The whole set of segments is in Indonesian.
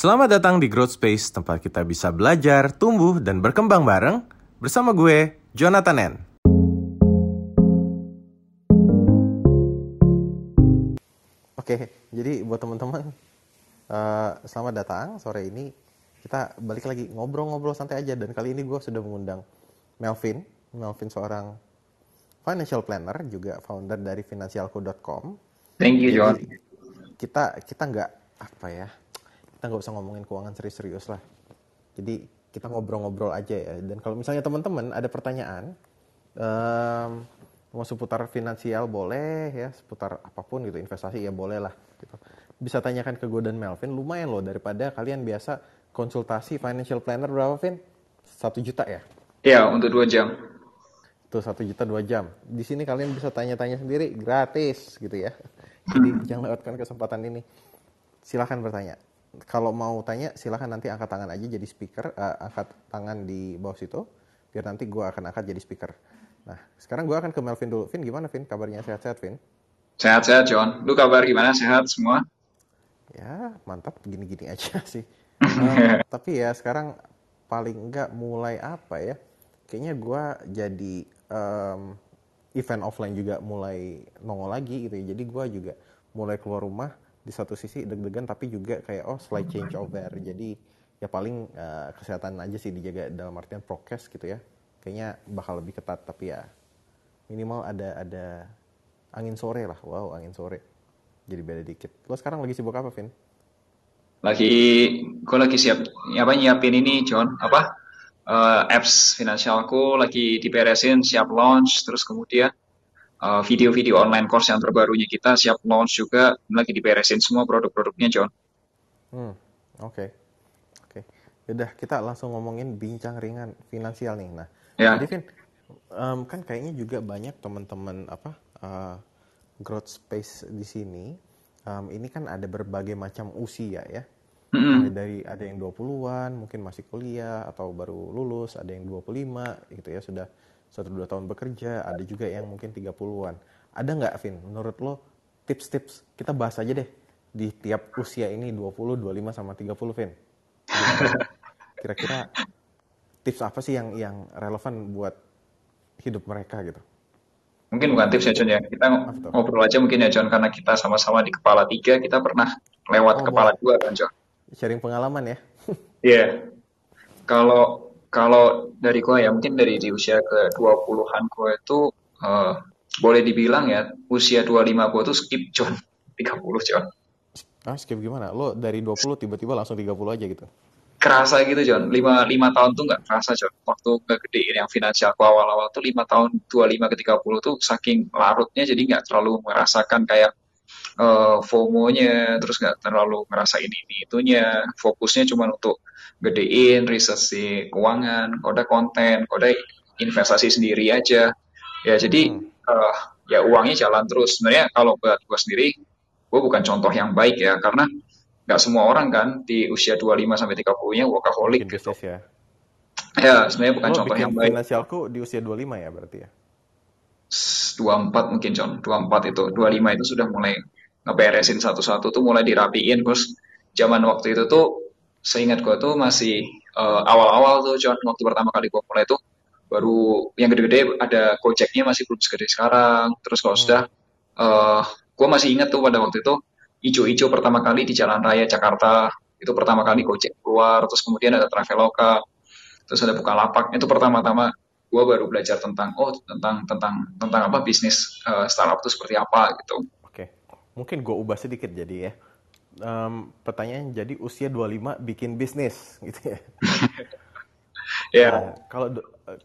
Selamat datang di Growth Space, tempat kita bisa belajar, tumbuh, dan berkembang bareng bersama gue, Jonathan N. Oke, jadi buat teman-teman, uh, selamat datang sore ini. Kita balik lagi ngobrol-ngobrol santai aja, dan kali ini gue sudah mengundang Melvin. Melvin seorang financial planner, juga founder dari financialco.com. Thank you, John. Jadi, kita kita nggak apa ya, kita nggak usah ngomongin keuangan serius-serius lah. Jadi kita ngobrol-ngobrol aja ya. Dan kalau misalnya teman-teman ada pertanyaan, um, mau seputar finansial boleh ya seputar apa pun gitu investasi ya boleh lah gitu. Bisa tanyakan ke gue dan Melvin lumayan loh daripada kalian biasa konsultasi financial planner berapa Vin? Satu juta ya? Iya untuk dua jam. Tuh satu juta dua jam. Di sini kalian bisa tanya-tanya sendiri gratis gitu ya. Jadi jangan lewatkan kesempatan ini. Silahkan bertanya kalau mau tanya silahkan nanti angkat tangan aja jadi speaker uh, angkat tangan di bawah situ biar nanti gue akan angkat jadi speaker Nah, sekarang gue akan ke Melvin dulu. Vin, gimana Vin? Kabarnya sehat-sehat, Vin? Sehat-sehat, John. Lu kabar gimana? Sehat semua? Ya, mantap. Gini-gini aja sih. um, tapi ya sekarang paling enggak mulai apa ya? Kayaknya gue jadi um, event offline juga mulai nongol lagi gitu ya. Jadi gue juga mulai keluar rumah di satu sisi deg-degan tapi juga kayak oh slight change over. Jadi ya paling uh, kesehatan aja sih dijaga dalam artian prokes gitu ya. Kayaknya bakal lebih ketat tapi ya minimal ada ada angin sore lah. Wow angin sore. Jadi beda dikit. Lo sekarang lagi sibuk apa Vin? Lagi gue lagi siap apa nyiapin ini John. Apa? Uh, apps finansialku lagi diberesin siap launch terus kemudian uh, video-video online course yang terbarunya kita siap launch juga lagi diberesin semua produk-produknya John hmm oke okay. oke okay. udah kita langsung ngomongin bincang ringan finansial nih nah Ya. Jadi Vin, um, kan kayaknya juga banyak teman-teman apa uh, growth space di sini. Um, ini kan ada berbagai macam usia ya. Mm-hmm. Dari ada yang 20-an, mungkin masih kuliah atau baru lulus, ada yang 25 gitu ya, sudah satu dua tahun bekerja, ada juga yang mungkin 30-an. Ada nggak Vin, menurut lo tips-tips, kita bahas aja deh, di tiap usia ini 20, 25, sama 30 Vin. Kira-kira tips apa sih yang yang relevan buat hidup mereka gitu? Mungkin bukan tips ya John ya, kita ngobrol aja mungkin ya John karena kita sama-sama di kepala tiga, kita pernah lewat oh, kepala dua kan John. Sharing pengalaman ya? Iya. yeah. Kalau kalau dari gue ya mungkin dari di usia ke 20-an gue itu uh, boleh dibilang ya usia 25 gue tuh skip John 30 John. Ah skip gimana? Lo dari 20 tiba-tiba langsung 30 aja gitu? kerasa gitu John lima lima tahun tuh nggak kerasa John waktu ngegedein yang finansial aku awal-awal tuh lima tahun dua lima ke tiga puluh tuh saking larutnya jadi nggak terlalu merasakan kayak uh, FOMO-nya terus nggak terlalu ngerasain ini itunya fokusnya cuma untuk gedein research keuangan kode konten kode investasi sendiri aja ya jadi uh, ya uangnya jalan terus sebenarnya kalau buat gue sendiri gue bukan contoh yang baik ya karena nggak semua orang kan di usia 25 sampai 30-nya workaholic gitu. ya. Ya, sebenarnya bukan Lo contoh yang baik. finansialku di usia 25 ya berarti ya? 24 mungkin John, 24 itu. 25 itu sudah mulai ngeberesin satu-satu tuh mulai dirapiin terus zaman waktu itu tuh seingat gue tuh masih uh, awal-awal tuh John waktu pertama kali gue mulai tuh baru yang gede-gede ada Gojeknya masih belum segede sekarang terus kalau hmm. sudah uh, gue masih ingat tuh pada waktu itu ijo-ijo pertama kali di Jalan Raya Jakarta itu pertama kali Gojek keluar terus kemudian ada Traveloka terus ada Bukalapak itu pertama-tama gue baru belajar tentang oh tentang tentang tentang apa bisnis uh, startup itu seperti apa gitu. Oke, mungkin gue ubah sedikit jadi ya. Um, pertanyaan jadi usia 25 bikin bisnis gitu ya. Ya. yeah. Nah, kalau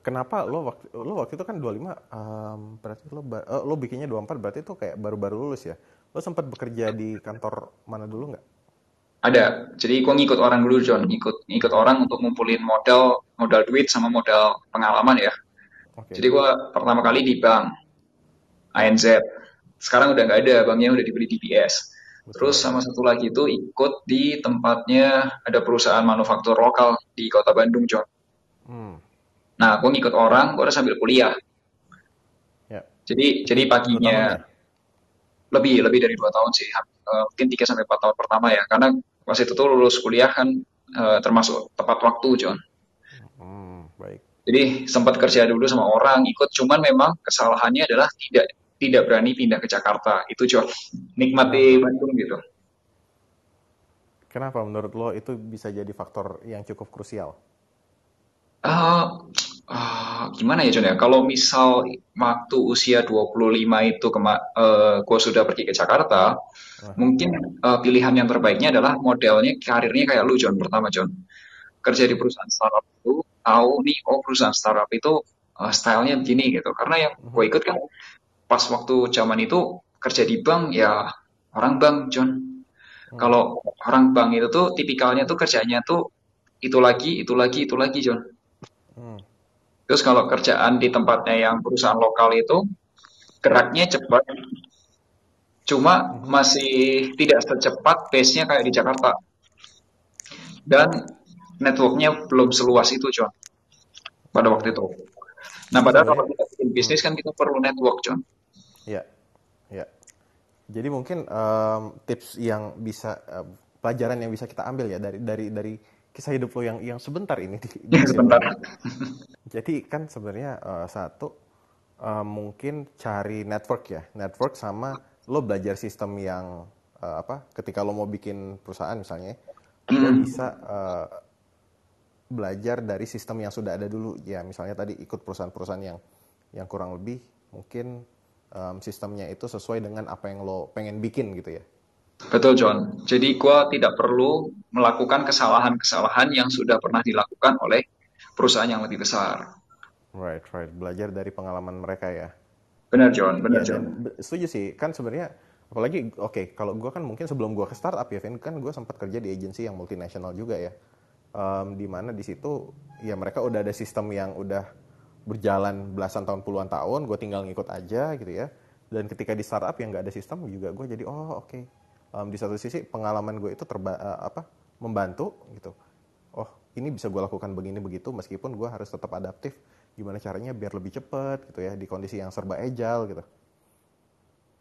kenapa lo waktu lo waktu itu kan 25 um, berarti lo uh, lo bikinnya 24 berarti itu kayak baru-baru lulus ya. Lo sempat bekerja di kantor mana dulu nggak? Ada. Jadi gue ngikut orang dulu John, ngikut ngikut orang untuk ngumpulin modal modal duit sama modal pengalaman ya. Okay. Jadi gue pertama kali di bank ANZ. Sekarang udah nggak ada, banknya udah dibeli DBS. Terus sama satu lagi itu ikut di tempatnya ada perusahaan manufaktur lokal di kota Bandung John. Hmm. Nah, gue ngikut orang, gue udah sambil kuliah. Ya. Jadi jadi paginya lebih lebih dari dua tahun sih uh, mungkin tiga sampai empat tahun pertama ya karena pas itu tuh lulus kuliah kan uh, termasuk tepat waktu John hmm, baik jadi sempat kerja dulu sama orang ikut cuman memang kesalahannya adalah tidak tidak berani pindah ke Jakarta. Itu John nikmati Bandung gitu. Kenapa menurut lo itu bisa jadi faktor yang cukup krusial? Uh, uh, gimana ya John ya? Kalau misal waktu usia 25 itu kema uh, gue sudah pergi ke Jakarta Mungkin uh, pilihan yang terbaiknya adalah modelnya karirnya kayak lu John pertama John. Kerja di perusahaan startup itu tahu nih oh perusahaan startup itu uh, stylenya begini gitu. Karena yang gue ikut kan pas waktu zaman itu kerja di bank ya orang bank John. Hmm. Kalau orang bank itu tuh tipikalnya tuh kerjanya tuh itu lagi, itu lagi, itu lagi John. Hmm. Terus kalau kerjaan di tempatnya yang perusahaan lokal itu geraknya cepat, Cuma masih tidak secepat pace-nya kayak di Jakarta. Dan networknya belum seluas itu, John. Pada waktu itu. Nah, padahal kalau kita bisnis kan kita perlu network, John. Iya, iya. Jadi mungkin um, tips yang bisa uh, pelajaran yang bisa kita ambil ya dari dari dari kisah hidup lo yang yang sebentar ini di, di sebentar. Jadi kan sebenarnya uh, satu uh, mungkin cari network ya, network sama lo belajar sistem yang uh, apa ketika lo mau bikin perusahaan misalnya mm. lo bisa uh, belajar dari sistem yang sudah ada dulu ya misalnya tadi ikut perusahaan-perusahaan yang yang kurang lebih mungkin um, sistemnya itu sesuai dengan apa yang lo pengen bikin gitu ya Betul John. Jadi gue tidak perlu melakukan kesalahan-kesalahan yang sudah pernah dilakukan oleh perusahaan yang lebih besar. Right, right. Belajar dari pengalaman mereka ya. Benar John, benar ya, John. setuju sih, kan sebenarnya apalagi oke okay, kalau gue kan mungkin sebelum gue ke startup ya Vin kan gue sempat kerja di agensi yang multinasional juga ya um, di mana di situ ya mereka udah ada sistem yang udah berjalan belasan tahun puluhan tahun gue tinggal ngikut aja gitu ya dan ketika di startup yang nggak ada sistem juga gue jadi oh oke okay. um, di satu sisi pengalaman gue itu terba uh, apa membantu gitu oh ini bisa gue lakukan begini begitu meskipun gue harus tetap adaptif gimana caranya biar lebih cepat gitu ya di kondisi yang serba agile gitu.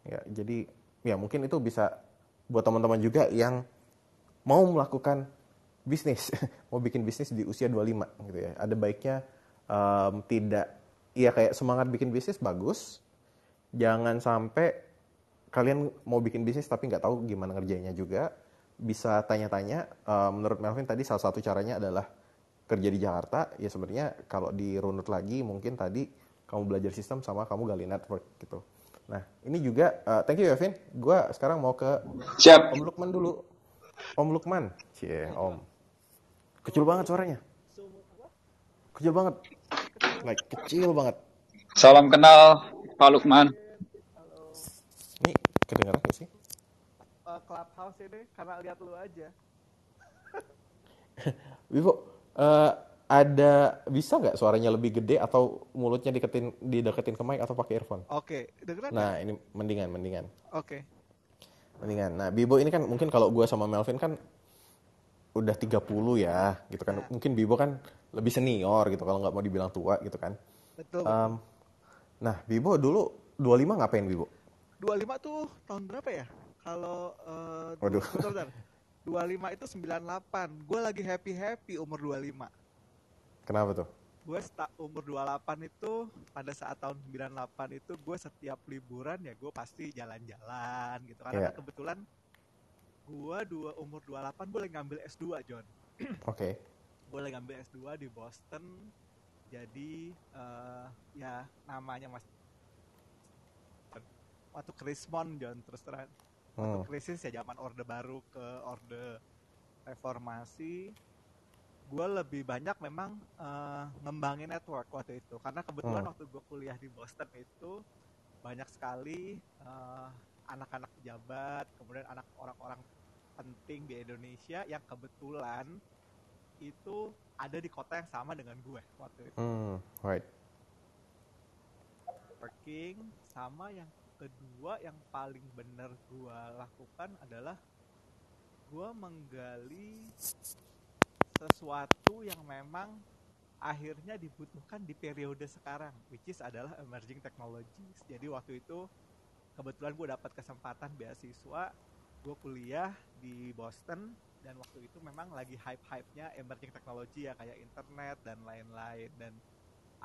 Ya, jadi ya mungkin itu bisa buat teman-teman juga yang mau melakukan bisnis, mau bikin bisnis di usia 25 gitu ya. Ada baiknya um, tidak ya kayak semangat bikin bisnis bagus. Jangan sampai kalian mau bikin bisnis tapi nggak tahu gimana ngerjainnya juga. Bisa tanya-tanya. Um, menurut Melvin tadi salah satu caranya adalah kerja di Jakarta ya sebenarnya kalau dirunut lagi mungkin tadi kamu belajar sistem sama kamu gali network gitu. Nah ini juga uh, thank you Evin. Gue sekarang mau ke Siap. Om Lukman dulu. Om Lukman, cie Om. Kecil banget suaranya. Kecil banget. Like kecil banget. Salam kenal Pak Lukman. Ini kedengaran gak sih? Uh, clubhouse ini karena lihat lu aja. Vivo, uh, ada bisa nggak suaranya lebih gede atau mulutnya deketin dideketin ke mic atau pakai earphone? Oke, okay. Nah, ini mendingan, mendingan. Oke. Okay. Mendingan. Nah, Bibo ini kan mungkin kalau gue sama Melvin kan udah 30 ya, gitu kan. Yeah. Mungkin Bibo kan lebih senior gitu kalau nggak mau dibilang tua gitu kan. Betul. Um, nah, Bibo dulu 25 ngapain Bibo? 25 tuh tahun berapa ya? Kalau uh, Waduh. Bentar, bentar. 25 itu 98. Gue lagi happy-happy umur 25. Kenapa tuh? Gue umur 28 itu pada saat tahun 98 itu gue setiap liburan ya gue pasti jalan-jalan gitu. Karena yeah. kebetulan gue dua umur 28 gue lagi ngambil S2 John. Oke. okay. Gue lagi ngambil S2 di Boston. Jadi uh, ya namanya mas waktu Krismon John terus terang waktu hmm. krisis ya zaman orde baru ke orde reformasi gue lebih banyak memang uh, ngembangin network waktu itu karena kebetulan hmm. waktu gue kuliah di Boston itu banyak sekali uh, anak-anak pejabat kemudian anak orang-orang penting di Indonesia yang kebetulan itu ada di kota yang sama dengan gue waktu itu. Hmm, right. Working sama yang kedua yang paling benar gue lakukan adalah gue menggali sesuatu yang memang akhirnya dibutuhkan di periode sekarang, which is adalah emerging technologies. Jadi waktu itu kebetulan gue dapat kesempatan beasiswa, gue kuliah di Boston dan waktu itu memang lagi hype-hype-nya emerging technology ya kayak internet dan lain-lain dan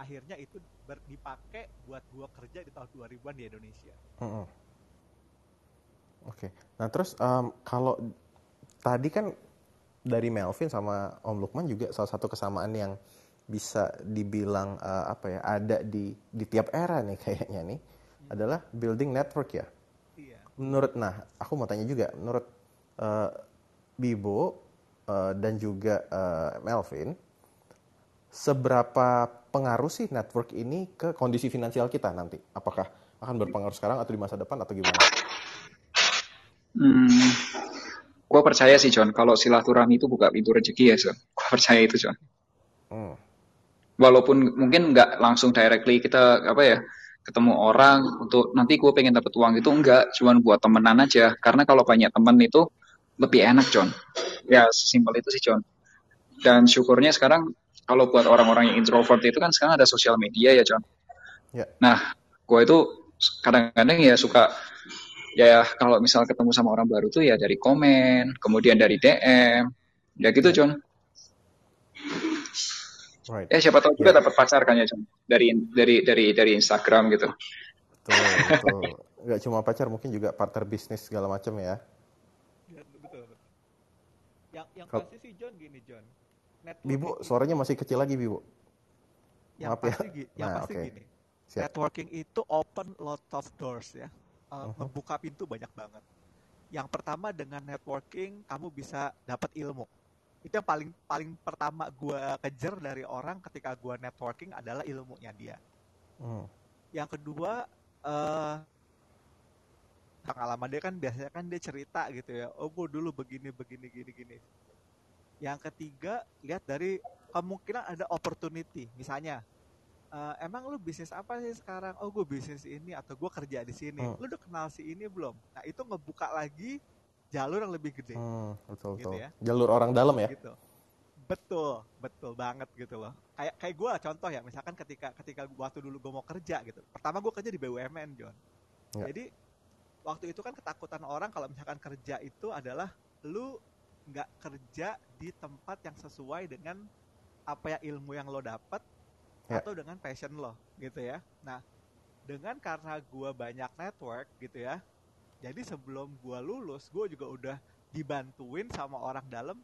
akhirnya itu dipakai buat gua kerja di tahun 2000-an di Indonesia. Mm -hmm. Oke. Okay. Nah, terus um, kalau tadi kan dari Melvin sama Om Lukman juga salah satu kesamaan yang bisa dibilang uh, apa ya ada di di tiap era nih kayaknya nih. Adalah building network ya. Iya. Menurut nah aku mau tanya juga menurut uh, Bibo uh, dan juga uh, Melvin seberapa pengaruh sih network ini ke kondisi finansial kita nanti? Apakah akan berpengaruh sekarang atau di masa depan atau gimana? Hmm, gue percaya sih John, kalau silaturahmi itu buka pintu rezeki ya John. Gue percaya itu John. Hmm. Walaupun mungkin nggak langsung directly kita apa ya ketemu orang untuk nanti gue pengen dapat uang itu enggak, cuman buat temenan aja. Karena kalau banyak temen itu lebih enak John. Ya sesimpel itu sih John. Dan syukurnya sekarang kalau buat orang-orang yang introvert itu kan sekarang ada sosial media ya John. Ya. Nah, gue itu kadang-kadang ya suka ya kalau misal ketemu sama orang baru tuh ya dari komen, kemudian dari DM, ya gitu John. Right. Ya siapa tahu juga yeah. dapat pacar kan ya John dari dari dari dari Instagram gitu. Betul, betul. Gak cuma pacar, mungkin juga partner bisnis segala macam ya. ya betul, betul. Yang yang Kalo... pasti sih John gini John. Bibu, suaranya masih kecil lagi Bibu. Yang Maaf ya. pasti, ya. yang nah, pasti okay. gini. Siap. Networking itu open lot of doors ya uh, uh-huh. membuka pintu banyak banget. Yang pertama dengan networking kamu bisa dapat ilmu. Itu yang paling paling pertama gue kejar dari orang ketika gue networking adalah ilmunya dia. Uh. Yang kedua uh, pengalaman dia kan biasanya kan dia cerita gitu ya. Oh gue dulu begini begini gini gini. Yang ketiga lihat dari kemungkinan ada opportunity. Misalnya uh, emang lu bisnis apa sih sekarang? Oh gue bisnis ini atau gue kerja di sini. Hmm. Lu udah kenal si ini belum? Nah itu ngebuka lagi jalur yang lebih gede. Hmm, betul gitu betul. Ya. Jalur orang dalam ya? Gitu. Betul, betul banget gitu loh. Kayak kayak gue contoh ya, misalkan ketika ketika waktu dulu gue mau kerja gitu. Pertama gue kerja di BUMN John. Ya. Jadi waktu itu kan ketakutan orang kalau misalkan kerja itu adalah lu nggak kerja di tempat yang sesuai dengan apa ya ilmu yang lo dapat yeah. atau dengan passion lo gitu ya. Nah, dengan karena gue banyak network gitu ya, jadi sebelum gue lulus, gue juga udah dibantuin sama orang dalam.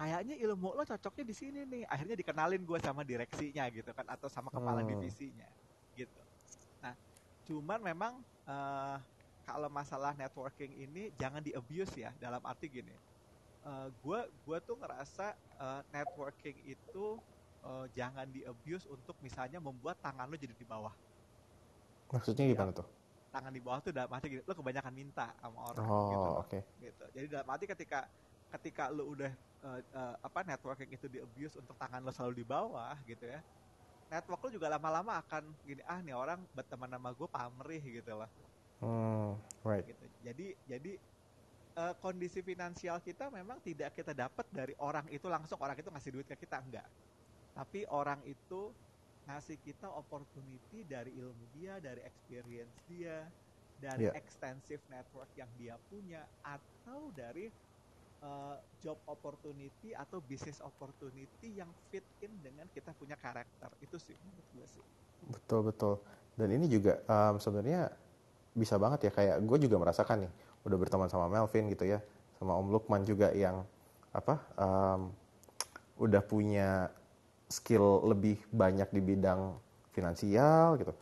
Kayaknya ilmu lo cocoknya di sini nih. Akhirnya dikenalin gue sama direksinya gitu kan, atau sama kepala hmm. divisinya gitu. Nah, cuman memang uh, kalau masalah networking ini jangan di abuse ya. Dalam arti gini, gue uh, gue tuh ngerasa uh, networking itu uh, jangan di abuse untuk misalnya membuat tangan lo jadi di bawah. Maksudnya gimana ya, tuh? Tangan di bawah tuh dalam arti gitu, lo kebanyakan minta sama orang oh, gitu. Okay. Gitu. Jadi dalam arti ketika ketika lo udah uh, uh, apa networking itu di abuse untuk tangan lo selalu di bawah gitu ya. Network lo juga lama-lama akan gini ah nih orang berteman sama gue pamrih gitu lah. Hmm, right. Gitu. Jadi jadi uh, kondisi finansial kita memang tidak kita dapat dari orang itu langsung orang itu ngasih duit ke kita enggak tapi orang itu ngasih kita opportunity dari ilmu dia, dari experience dia, dari yeah. extensive network yang dia punya, atau dari uh, job opportunity atau business opportunity yang fit in dengan kita punya karakter. Itu sih menurut gue sih. Betul betul. Dan ini juga um, sebenarnya bisa banget ya kayak gue juga merasakan nih udah berteman sama Melvin gitu ya sama Om Lukman juga yang apa um, udah punya skill lebih banyak di bidang finansial gitu.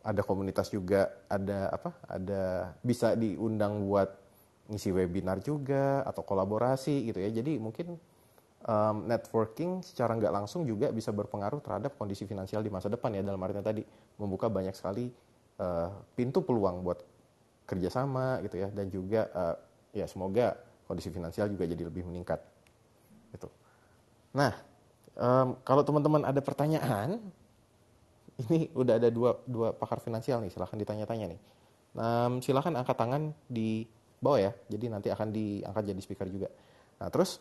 Ada komunitas juga, ada apa? Ada bisa diundang buat ngisi webinar juga atau kolaborasi gitu ya. Jadi mungkin um, networking secara nggak langsung juga bisa berpengaruh terhadap kondisi finansial di masa depan ya dalam artinya tadi membuka banyak sekali uh, pintu peluang buat kerjasama gitu ya dan juga uh, ya semoga kondisi finansial juga jadi lebih meningkat gitu. Nah Um, kalau teman-teman ada pertanyaan, ini udah ada dua, dua pakar finansial nih, silahkan ditanya-tanya nih. Um, silahkan angkat tangan di bawah ya, jadi nanti akan diangkat jadi speaker juga. Nah terus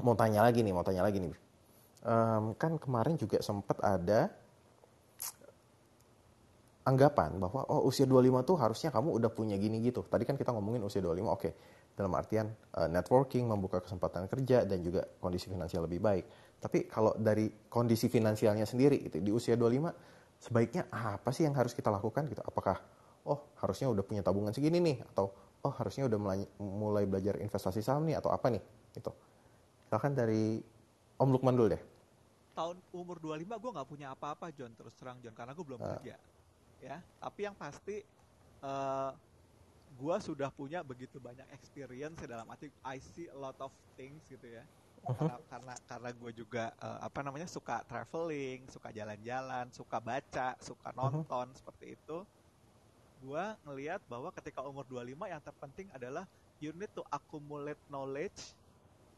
mau tanya lagi nih, mau tanya lagi nih. Um, kan kemarin juga sempat ada anggapan bahwa oh usia 25 tuh harusnya kamu udah punya gini gitu. Tadi kan kita ngomongin usia 25, oke. Okay. dalam artian uh, networking, membuka kesempatan kerja dan juga kondisi finansial lebih baik. Tapi kalau dari kondisi finansialnya sendiri gitu di usia 25 sebaiknya apa sih yang harus kita lakukan gitu? Apakah oh harusnya udah punya tabungan segini nih atau oh harusnya udah mulai, mulai belajar investasi saham nih atau apa nih gitu. Silakan dari Om Lukman dulu deh. Tahun umur 25 gue nggak punya apa-apa John terus terang John karena gue belum uh. kerja ya. Tapi yang pasti uh, gue sudah punya begitu banyak experience dalam arti I see a lot of things gitu ya uh-huh. karena karena karena gue juga uh, apa namanya suka traveling suka jalan-jalan suka baca suka uh-huh. nonton uh-huh. seperti itu gue ngelihat bahwa ketika umur 25 yang terpenting adalah you need to accumulate knowledge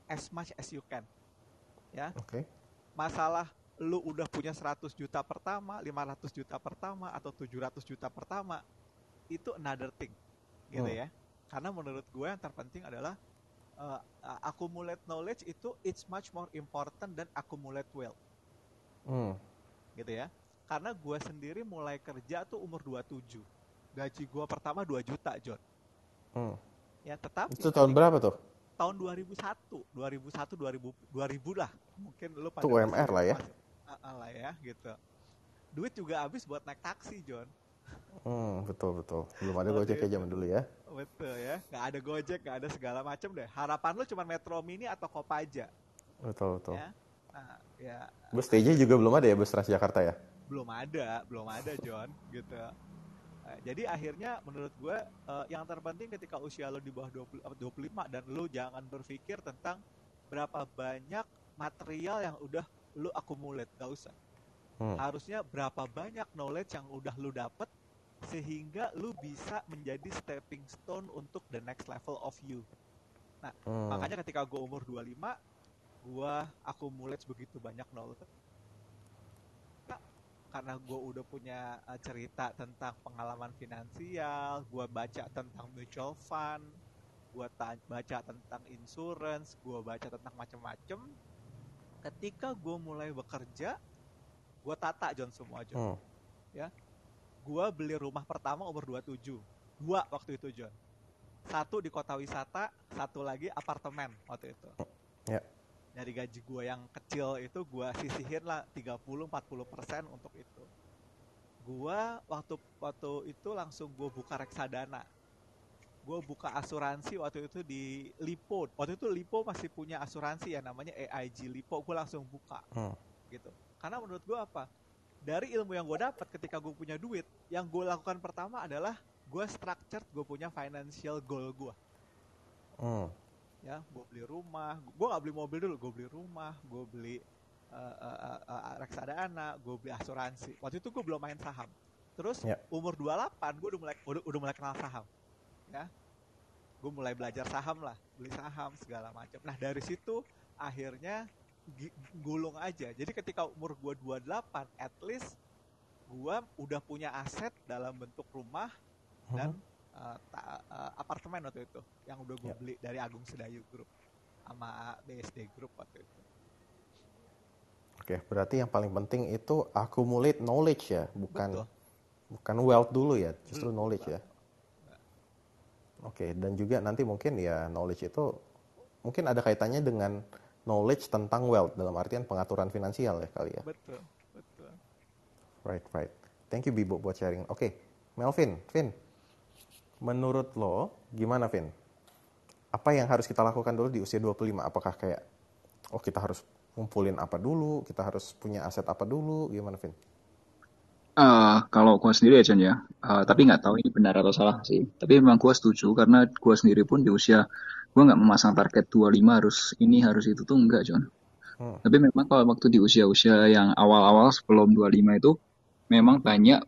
as much as you can ya okay. masalah lu udah punya 100 juta pertama 500 juta pertama atau 700 juta pertama itu another thing gitu hmm. ya karena menurut gue yang terpenting adalah uh, accumulate knowledge itu it's much more important than accumulate wealth. Hmm. gitu ya. Karena gue sendiri mulai kerja tuh umur 27 gaji gue pertama 2 juta John. Hmm. ya tetap itu tahun berapa tuh? Tahun 2001 2001 2000 2000 lah. Mungkin lu pada UMR lah ya. uh, lah ya gitu. Duit juga habis buat naik taksi John Hmm, betul betul. Belum ada Gojek ya zaman dulu ya. Betul ya. Nggak ada Gojek, nggak ada segala macam deh. Harapan lu cuma Metro Mini atau Kopaja. Betul betul. Ya. Nah, ya. Bus TJ juga belum ada ya bus Transjakarta ya? Belum ada, belum ada John, gitu. Nah, jadi akhirnya menurut gue uh, yang terpenting ketika usia lo di bawah 20, 25 dan lo jangan berpikir tentang berapa banyak material yang udah lo akumulate, gak usah. Hmm. Harusnya berapa banyak knowledge yang udah lo dapet sehingga lu bisa menjadi stepping stone untuk the next level of you. Nah, hmm. makanya ketika gue umur 25, gue accumulate begitu banyak knowledge. Nah, karena gue udah punya uh, cerita tentang pengalaman finansial, gue baca tentang mutual fund, gue baca tentang insurance, gue baca tentang macam-macam. Ketika gue mulai bekerja, gue tata John semua John. Hmm. Ya, gua beli rumah pertama umur 27. Dua waktu itu, John. Satu di kota wisata, satu lagi apartemen waktu itu. Ya. Dari gaji gua yang kecil itu gua sisihin lah 30-40% untuk itu. Gua waktu waktu itu langsung gua buka reksadana. Gua buka asuransi waktu itu di Lipo. Waktu itu Lipo masih punya asuransi ya namanya AIG Lipo. Gua langsung buka. Hmm. Gitu. Karena menurut gua apa? Dari ilmu yang gue dapat ketika gue punya duit, yang gue lakukan pertama adalah gue structured gue punya financial goal gue. Hmm. Ya, gue beli rumah, gue gak beli mobil dulu, gue beli rumah, gue beli uh, uh, uh, reksadana, gue beli asuransi. Waktu itu gue belum main saham. Terus yeah. umur 28 gue udah mulai udah, udah mulai kenal saham. Ya. Gue mulai belajar saham lah, beli saham segala macam. Nah, dari situ akhirnya gulung aja. Jadi ketika umur gue 28, at least gue udah punya aset dalam bentuk rumah hmm. dan uh, ta, uh, apartemen waktu itu yang udah gue yeah. beli dari Agung Sedayu Group sama BSD Group waktu itu. Oke, berarti yang paling penting itu accumulate knowledge ya, bukan Betul. bukan wealth dulu ya, justru hmm, knowledge ya. Oke, dan juga nanti mungkin ya knowledge itu mungkin ada kaitannya dengan knowledge tentang wealth dalam artian pengaturan finansial ya kali ya. Betul, betul. Right, right. Thank you Bibo buat sharing. Oke, okay. Melvin, Vin, menurut lo gimana Vin? Apa yang harus kita lakukan dulu di usia 25? Apakah kayak, oh kita harus ngumpulin apa dulu, kita harus punya aset apa dulu, gimana Vin? Uh, kalau gue sendiri ya Jan ya, uh, tapi nggak tahu ini benar atau salah sih. Tapi memang gue setuju karena gue sendiri pun di usia gue nggak memasang target 25 harus ini harus itu tuh enggak John. Hmm. tapi memang kalau waktu di usia-usia yang awal-awal sebelum 25 itu memang banyak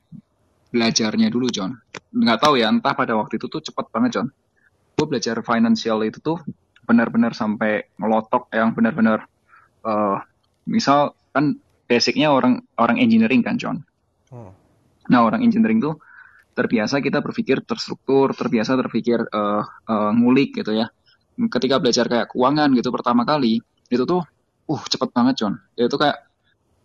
belajarnya dulu John. Nggak tahu ya entah pada waktu itu tuh cepat banget John. Gue belajar financial itu tuh benar-benar sampai ngelotok yang benar-benar uh, misal kan basicnya orang orang engineering kan John hmm. nah orang engineering tuh terbiasa kita berpikir terstruktur, terbiasa terpikir uh, uh, ngulik gitu ya. Ketika belajar kayak keuangan gitu pertama kali itu tuh uh cepet banget John. Itu kayak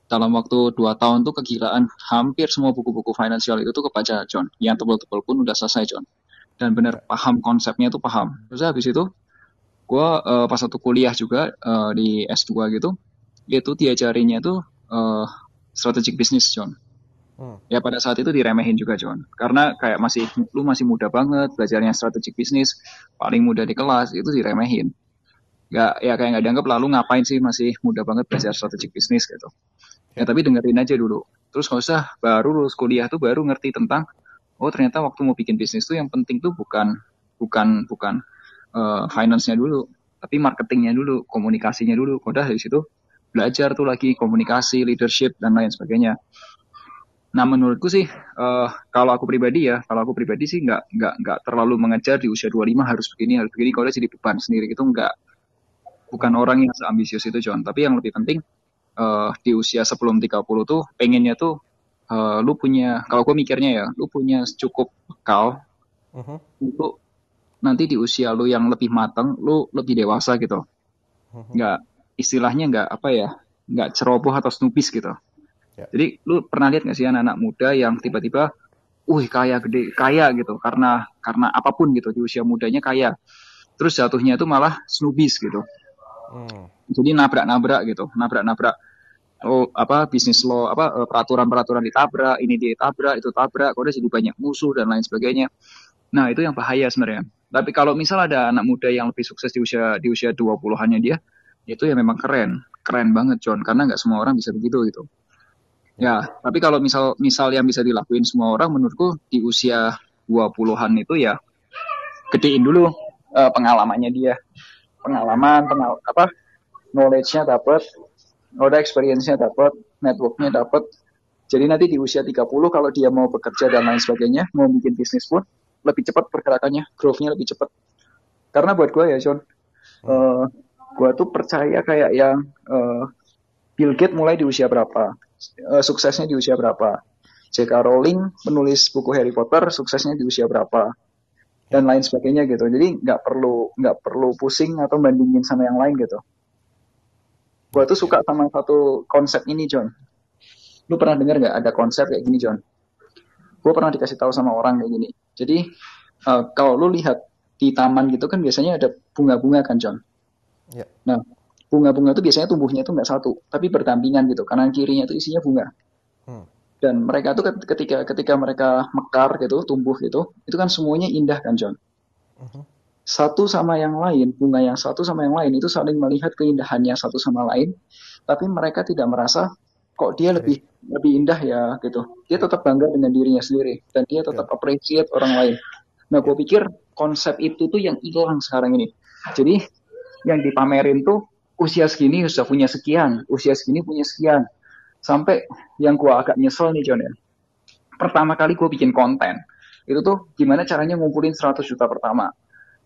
dalam waktu dua tahun tuh kegilaan hampir semua buku-buku finansial itu tuh kebaca John. Yang tebel-tebel pun udah selesai John. Dan bener paham konsepnya tuh paham. Terus habis itu gue uh, pas satu kuliah juga uh, di S2 gitu, itu diajarinya tuh uh, strategic business, John. Hmm. Ya pada saat itu diremehin juga John, karena kayak masih lu masih muda banget belajarnya strategic business, paling muda di kelas itu diremehin. Gak ya kayak nggak dianggap lalu ngapain sih masih muda banget belajar strategic business gitu. Ya tapi dengerin aja dulu. Terus nggak usah baru lulus kuliah tuh baru ngerti tentang oh ternyata waktu mau bikin bisnis tuh yang penting tuh bukan bukan bukan uh, finance-nya dulu, tapi marketingnya dulu, komunikasinya dulu. Udah dari situ belajar tuh lagi komunikasi, leadership dan lain sebagainya. Nah menurutku sih uh, kalau aku pribadi ya, kalau aku pribadi sih nggak nggak nggak terlalu mengejar di usia 25 harus begini harus begini. Kalau jadi beban sendiri itu nggak bukan orang yang seambisius itu John. Tapi yang lebih penting uh, di usia sebelum 30 tuh pengennya tuh uh, lu punya kalau gue mikirnya ya, lu punya cukup bekal uh-huh. untuk nanti di usia lu yang lebih matang, lu lebih dewasa gitu. Uh-huh. Nggak istilahnya nggak apa ya, nggak ceroboh atau snubis gitu Ya. Jadi lu pernah lihat nggak sih anak-anak muda yang tiba-tiba, wih kaya gede, kaya gitu, karena karena apa pun gitu di usia mudanya kaya. Terus jatuhnya itu malah snubis gitu. Hmm. Jadi nabrak-nabrak gitu, nabrak-nabrak oh apa bisnis lo apa eh, peraturan-peraturan ditabrak, ini ditabrak, itu tabrak, udah jadi banyak musuh dan lain sebagainya. Nah, itu yang bahaya sebenarnya. Tapi kalau misal ada anak muda yang lebih sukses di usia di usia 20-annya dia, itu ya memang keren. Keren banget, John, karena nggak semua orang bisa begitu gitu. Ya, tapi kalau misal misal yang bisa dilakuin semua orang menurutku di usia 20-an itu ya gedein dulu uh, pengalamannya dia. Pengalaman, pengal apa? knowledge-nya dapat, udah experience-nya dapat, network-nya dapat. Jadi nanti di usia 30 kalau dia mau bekerja dan lain sebagainya, mau bikin bisnis pun lebih cepat pergerakannya, growth-nya lebih cepat. Karena buat gue ya, John, uh, eh, gue tuh percaya kayak yang uh, Bill Gates mulai di usia berapa, uh, suksesnya di usia berapa. J.K. Rowling menulis buku Harry Potter suksesnya di usia berapa dan lain sebagainya gitu. Jadi nggak perlu nggak perlu pusing atau bandingin sama yang lain gitu. Gue tuh suka sama satu konsep ini John. Lu pernah dengar nggak ada konsep kayak gini John? Gue pernah dikasih tahu sama orang kayak gini. Jadi uh, kalau lu lihat di taman gitu kan biasanya ada bunga-bunga kan John. Yeah. Nah bunga-bunga itu biasanya tumbuhnya itu nggak satu, tapi berdampingan gitu. Kanan kirinya itu isinya bunga. Hmm. Dan mereka itu ketika ketika mereka mekar gitu, tumbuh gitu, itu kan semuanya indah kan John. Hmm. Satu sama yang lain, bunga yang satu sama yang lain itu saling melihat keindahannya satu sama lain, tapi mereka tidak merasa kok dia lebih lebih indah ya gitu. Dia tetap bangga dengan dirinya sendiri dan dia tetap yeah. appreciate orang lain. Nah, gue pikir konsep itu tuh yang hilang sekarang ini. Jadi yang dipamerin tuh usia segini sudah punya sekian, usia segini punya sekian. Sampai yang gue agak nyesel nih John ya. Pertama kali gue bikin konten, itu tuh gimana caranya ngumpulin 100 juta pertama.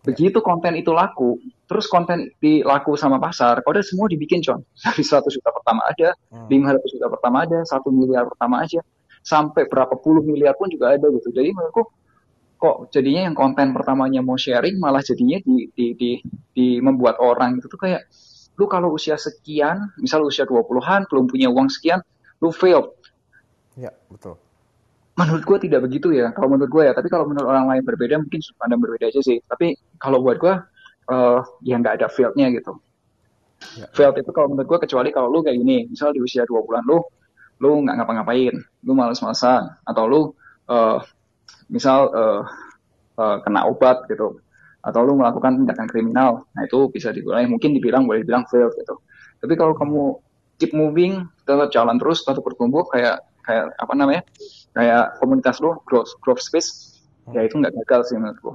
Begitu konten itu laku, terus konten dilaku sama pasar, kode semua dibikin John. Dari 100 juta pertama ada, hmm. 500 juta pertama ada, 1 miliar pertama aja, sampai berapa puluh miliar pun juga ada gitu. Jadi menurutku kok jadinya yang konten pertamanya mau sharing malah jadinya di, di, di, di membuat orang itu tuh kayak lu kalau usia sekian, misal usia 20-an, belum punya uang sekian, lu fail. Ya, betul. Menurut gue tidak begitu ya, kalau menurut gue ya. Tapi kalau menurut orang lain berbeda, mungkin sudut pandang berbeda aja sih. Tapi kalau buat gue, uh, ya nggak ada failnya gitu. Ya. Failed itu kalau menurut gue, kecuali kalau lu kayak gini, misal di usia 20 bulan lu, lu nggak ngapa-ngapain, lu males-malesan, atau lu, uh, misal uh, uh, kena obat gitu, atau lu melakukan tindakan kriminal. Nah itu bisa dibilang mungkin dibilang boleh dibilang fail gitu. Tapi kalau kamu keep moving tetap jalan terus tetap bertumbuh kayak kayak apa namanya kayak komunitas lu growth growth space ya itu nggak gagal sih menurutku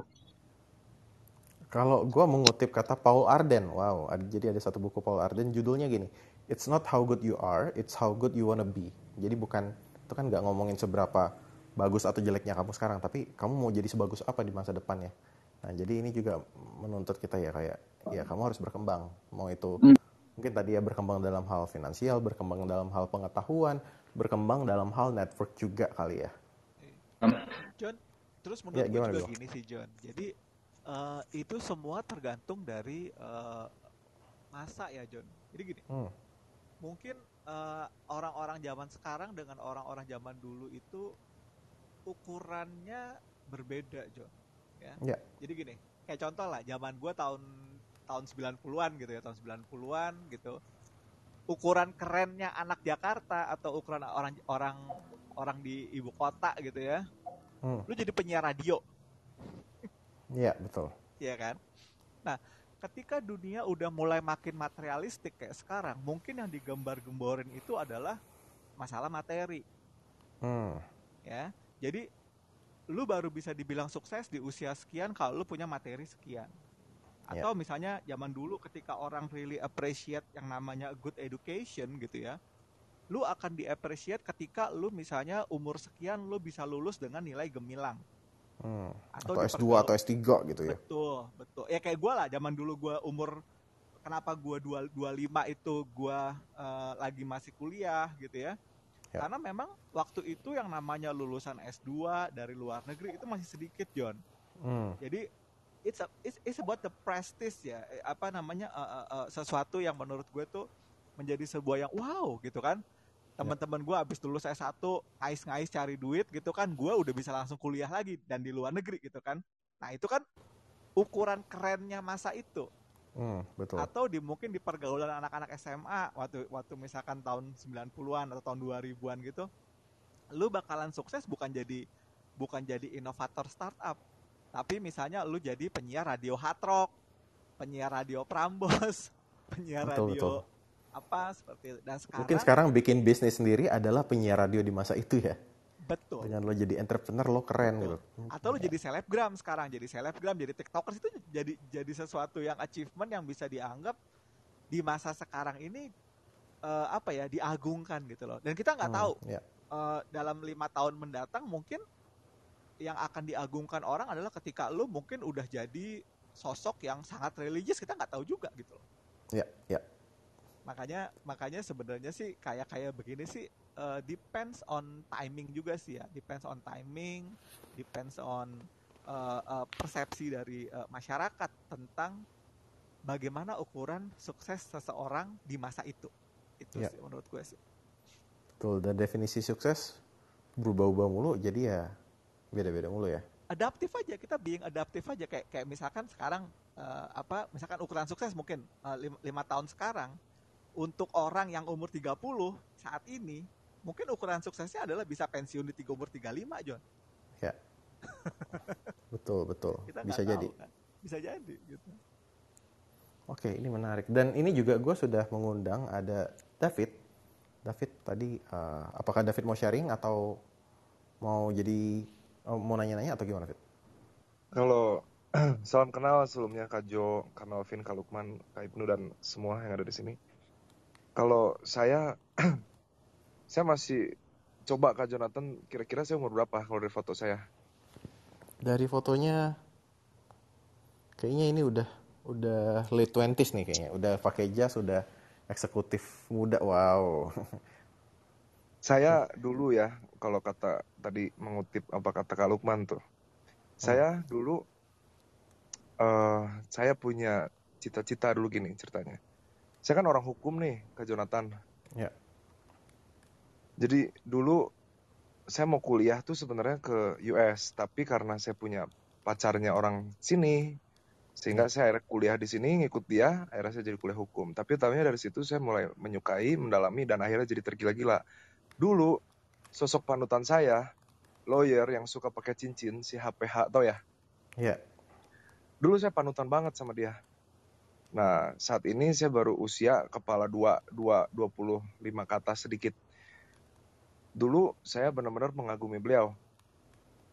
kalau gue mengutip kata Paul Arden wow ada, jadi ada satu buku Paul Arden judulnya gini it's not how good you are it's how good you wanna be. Jadi bukan itu kan nggak ngomongin seberapa bagus atau jeleknya kamu sekarang tapi kamu mau jadi sebagus apa di masa depannya Nah, jadi ini juga menuntut kita ya kayak ya kamu harus berkembang. Mau itu hmm. mungkin tadi ya berkembang dalam hal finansial, berkembang dalam hal pengetahuan, berkembang dalam hal network juga kali ya. John, terus menurut ya, gimana juga gini sih John. Jadi uh, itu semua tergantung dari uh, masa ya John. Jadi gini. Hmm. Mungkin eh, orang-orang zaman sekarang dengan orang-orang zaman dulu itu ukurannya berbeda John ya. ya. Jadi gini, kayak contoh lah, zaman gue tahun tahun 90-an gitu ya, tahun 90-an gitu. Ukuran kerennya anak Jakarta atau ukuran orang orang orang di ibu kota gitu ya. Hmm. Lu jadi penyiar radio. Iya, betul. Iya kan? Nah, ketika dunia udah mulai makin materialistik kayak sekarang, mungkin yang digambar-gemborin itu adalah masalah materi. Hmm. Ya. Jadi lu baru bisa dibilang sukses di usia sekian kalau lu punya materi sekian. Ya. Atau yeah. misalnya zaman dulu ketika orang really appreciate yang namanya good education gitu ya. Lu akan di appreciate ketika lu misalnya umur sekian lu bisa lulus dengan nilai gemilang. Hmm. Atau, atau S2 atau S3 gitu ya. Betul, betul. Ya kayak gue lah zaman dulu gue umur kenapa gue 25 itu gue uh, lagi masih kuliah gitu ya Ya. Karena memang waktu itu yang namanya lulusan S2 dari luar negeri itu masih sedikit, John. Hmm. Jadi it's, a, it's it's about the prestige ya, eh, apa namanya uh, uh, uh, sesuatu yang menurut gue tuh menjadi sebuah yang wow gitu kan. Teman-teman gue abis lulus S1 ngais-ngais cari duit gitu kan, gue udah bisa langsung kuliah lagi dan di luar negeri gitu kan. Nah, itu kan ukuran kerennya masa itu. Hmm, betul. Atau di mungkin di pergaulan anak-anak SMA waktu waktu misalkan tahun 90-an atau tahun 2000-an gitu, lu bakalan sukses bukan jadi bukan jadi inovator startup, tapi misalnya lu jadi penyiar radio hard rock, penyiar radio Prambos, penyiar betul, radio betul. apa seperti itu. Dan sekarang mungkin sekarang bikin bisnis sendiri adalah penyiar radio di masa itu ya. Betul. Dengan lo jadi entrepreneur lo keren Betul. gitu. Atau lo jadi selebgram sekarang, jadi selebgram, jadi tiktokers itu jadi jadi sesuatu yang achievement yang bisa dianggap di masa sekarang ini uh, apa ya diagungkan gitu loh. Dan kita nggak hmm, tahu yeah. Ya. uh, dalam lima tahun mendatang mungkin yang akan diagungkan orang adalah ketika lo mungkin udah jadi sosok yang sangat religius kita nggak tahu juga gitu loh. Ya, yeah, ya. Yeah. Makanya makanya sebenarnya sih kayak kayak begini sih uh, depends on timing juga sih ya. Depends on timing depends on uh, uh, persepsi dari uh, masyarakat tentang bagaimana ukuran sukses seseorang di masa itu. Itu ya. sih menurut gue sih. Betul. Dan definisi sukses berubah-ubah mulu jadi ya beda-beda mulu ya. Adaptif aja kita being adaptif aja. Kayak kayak misalkan sekarang uh, apa misalkan ukuran sukses mungkin uh, lima, lima tahun sekarang untuk orang yang umur 30 saat ini mungkin ukuran suksesnya adalah bisa pensiun di tiga umur 35 John. Ya. Betul betul. Kita bisa jadi. tahu, kan? bisa jadi gitu. Oke ini menarik. Dan ini juga gue sudah mengundang ada David. David tadi uh, apakah David mau sharing atau mau jadi oh, mau nanya-nanya atau gimana David? Kalau salam kenal sebelumnya Kak Jo, Kak Melvin, Kak Lukman, Kak Ibnu dan semua yang ada di sini. Kalau saya saya masih coba Kak Jonathan, kira-kira saya umur berapa kalau dari foto saya? Dari fotonya kayaknya ini udah udah late twenties nih kayaknya. Udah pakai jas, udah eksekutif muda. Wow. Saya dulu ya, kalau kata tadi mengutip apa kata Kak Lukman tuh. Saya hmm. dulu uh, saya punya cita-cita dulu gini ceritanya. Saya kan orang hukum nih, Kak Jonathan. Ya jadi dulu saya mau kuliah tuh sebenarnya ke US, tapi karena saya punya pacarnya orang sini, sehingga saya akhirnya kuliah di sini ngikut dia, akhirnya saya jadi kuliah hukum. Tapi tahunya dari situ saya mulai menyukai, mendalami, dan akhirnya jadi tergila-gila. Dulu sosok panutan saya, lawyer yang suka pakai cincin, si HPH tau ya? Iya. Yeah. Dulu saya panutan banget sama dia. Nah, saat ini saya baru usia kepala dua, dua, 25 kata sedikit dulu saya benar-benar mengagumi beliau.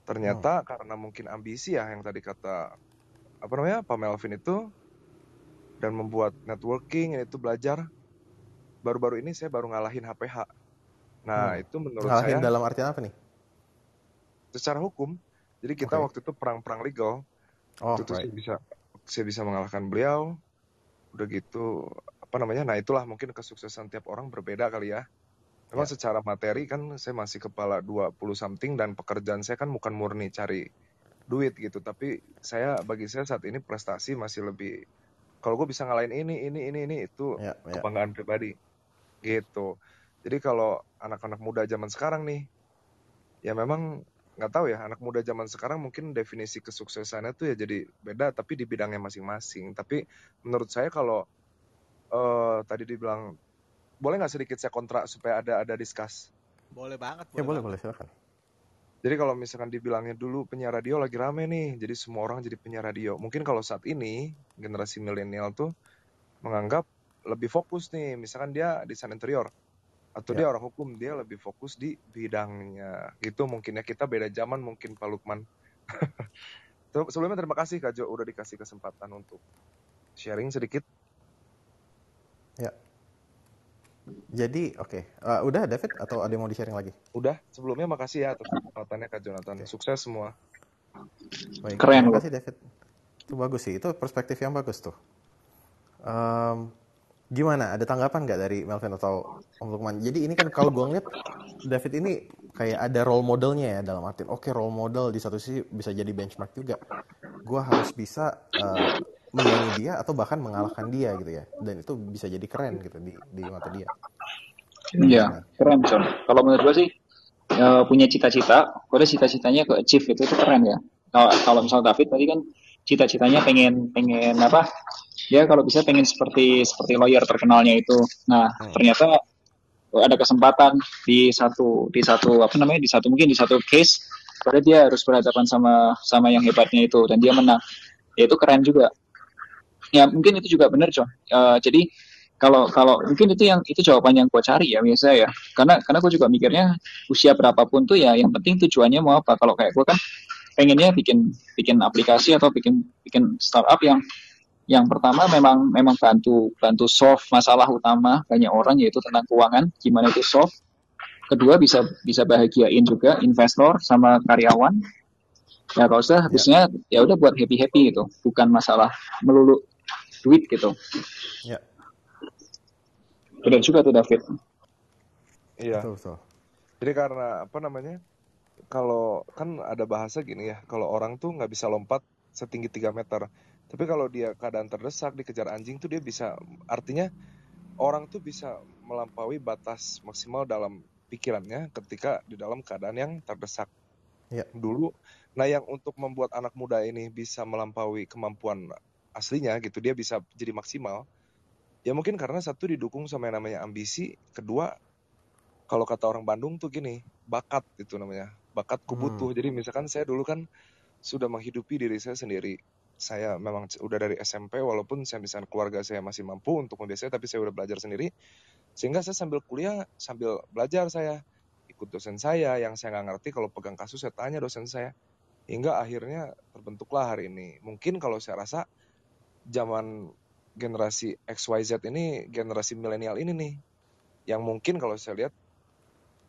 Ternyata hmm. karena mungkin ambisi ya yang tadi kata apa namanya Pak Melvin itu dan membuat networking itu belajar. Baru-baru ini saya baru ngalahin HPH. Nah hmm. itu menurut ngalahin saya. dalam artian apa nih? Secara hukum. Jadi kita okay. waktu itu perang-perang legal. Oh, itu right. saya bisa saya bisa mengalahkan beliau. Udah gitu apa namanya? Nah itulah mungkin kesuksesan tiap orang berbeda kali ya. Memang ya. secara materi kan saya masih kepala 20 something dan pekerjaan saya kan bukan murni cari duit gitu. Tapi saya bagi saya saat ini prestasi masih lebih kalau gue bisa ngalahin ini, ini, ini, ini itu ya, ya. kebanggaan pribadi gitu. Jadi kalau anak-anak muda zaman sekarang nih, ya memang nggak tahu ya anak muda zaman sekarang mungkin definisi kesuksesannya tuh ya jadi beda tapi di bidangnya masing-masing tapi menurut saya kalau uh, tadi dibilang boleh nggak sedikit saya kontrak supaya ada ada diskus boleh banget boleh ya boleh boleh silakan. Jadi kalau misalkan dibilangnya dulu penyiar radio lagi rame nih jadi semua orang jadi penyiar radio. Mungkin kalau saat ini generasi milenial tuh menganggap lebih fokus nih misalkan dia desain interior atau ya. dia orang hukum dia lebih fokus di bidangnya. Gitu mungkin ya kita beda zaman mungkin Pak Lukman. Sebelumnya terima kasih Kak Jo udah dikasih kesempatan untuk sharing sedikit. Ya jadi oke okay. uh, udah David atau ada yang mau di sharing lagi udah sebelumnya makasih ya atas kesempatannya Kak Jonathan okay. sukses semua Baik, keren terima kasih David itu bagus sih itu perspektif yang bagus tuh um, Gimana? Ada tanggapan nggak dari Melvin atau Om Lukman? Jadi ini kan kalau gue ngeliat David ini kayak ada role modelnya ya dalam arti oke okay, role model di satu sisi bisa jadi benchmark juga. Gue harus bisa uh, menyanyi dia atau bahkan mengalahkan dia gitu ya. Dan itu bisa jadi keren gitu di, di mata dia. Iya, nah. keren John. Kalau menurut gue sih uh, punya cita-cita, kalau cita-citanya ke achieve itu itu keren ya. Kalau kalau misal David tadi kan cita-citanya pengen pengen apa dia kalau bisa pengen seperti seperti lawyer terkenalnya itu. Nah, hmm. ternyata ada kesempatan di satu di satu apa namanya di satu mungkin di satu case pada dia harus berhadapan sama sama yang hebatnya itu dan dia menang. Ya itu keren juga. Ya mungkin itu juga benar, John. Uh, jadi kalau kalau mungkin itu yang itu jawaban yang gue cari ya biasa ya karena karena gue juga mikirnya usia berapapun tuh ya yang penting tujuannya mau apa kalau kayak gue kan pengennya bikin bikin aplikasi atau bikin bikin startup yang yang pertama memang memang bantu bantu solve masalah utama banyak orang yaitu tentang keuangan, gimana itu solve. Kedua bisa bisa bahagiain juga investor sama karyawan. Ya kalau usah habisnya ya udah buat happy happy gitu, bukan masalah melulu duit gitu. Ya. Benar juga tuh David. Iya. Betul, betul. Jadi karena apa namanya? Kalau kan ada bahasa gini ya, kalau orang tuh nggak bisa lompat setinggi 3 meter tapi kalau dia keadaan terdesak dikejar anjing tuh dia bisa artinya orang tuh bisa melampaui batas maksimal dalam pikirannya ketika di dalam keadaan yang terdesak. Ya. Dulu, nah yang untuk membuat anak muda ini bisa melampaui kemampuan aslinya gitu, dia bisa jadi maksimal. Ya mungkin karena satu didukung sama yang namanya ambisi, kedua kalau kata orang Bandung tuh gini, bakat itu namanya, bakat kubutuh. Hmm. Jadi misalkan saya dulu kan sudah menghidupi diri saya sendiri saya memang udah dari SMP walaupun saya bisa keluarga saya masih mampu untuk membiayai tapi saya udah belajar sendiri sehingga saya sambil kuliah sambil belajar saya ikut dosen saya yang saya nggak ngerti kalau pegang kasus saya tanya dosen saya hingga akhirnya terbentuklah hari ini mungkin kalau saya rasa zaman generasi XYZ ini generasi milenial ini nih yang mungkin kalau saya lihat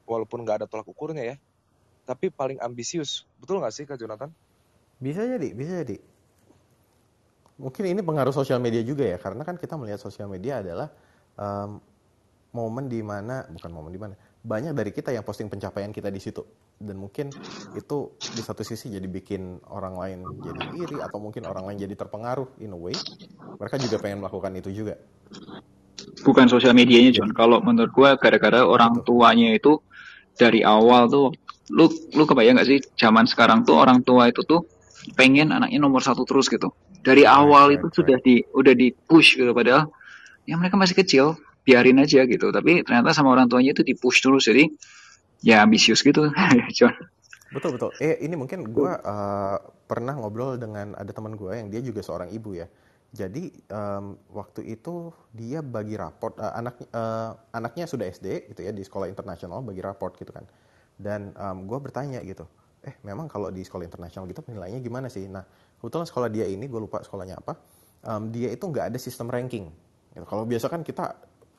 walaupun nggak ada tolak ukurnya ya tapi paling ambisius. Betul nggak sih kak Jonathan? Bisa jadi bisa jadi. Mungkin ini pengaruh sosial media juga ya karena kan kita melihat sosial media adalah um, momen di mana bukan momen di mana banyak dari kita yang posting pencapaian kita di situ. Dan mungkin itu di satu sisi jadi bikin orang lain jadi iri atau mungkin orang lain jadi terpengaruh in a way. Mereka juga pengen melakukan itu juga. Bukan sosial medianya John. Kalau menurut gua gara-gara orang Betul. tuanya itu dari awal tuh lu lu kebayang gak sih zaman sekarang tuh orang tua itu tuh pengen anaknya nomor satu terus gitu. Dari awal itu sudah di udah di push gitu padahal ya mereka masih kecil biarin aja gitu. Tapi ternyata sama orang tuanya itu di push terus jadi ya ambisius gitu. John betul betul. Eh ini mungkin gue uh, pernah ngobrol dengan ada teman gue yang dia juga seorang ibu ya. Jadi um, waktu itu dia bagi raport uh, anak uh, anaknya sudah SD gitu ya di sekolah internasional bagi raport gitu kan. Dan um, gue bertanya gitu eh memang kalau di sekolah internasional gitu penilaiannya gimana sih? Nah kebetulan sekolah dia ini gue lupa sekolahnya apa um, dia itu nggak ada sistem ranking. Gitu. kalau biasa kan kita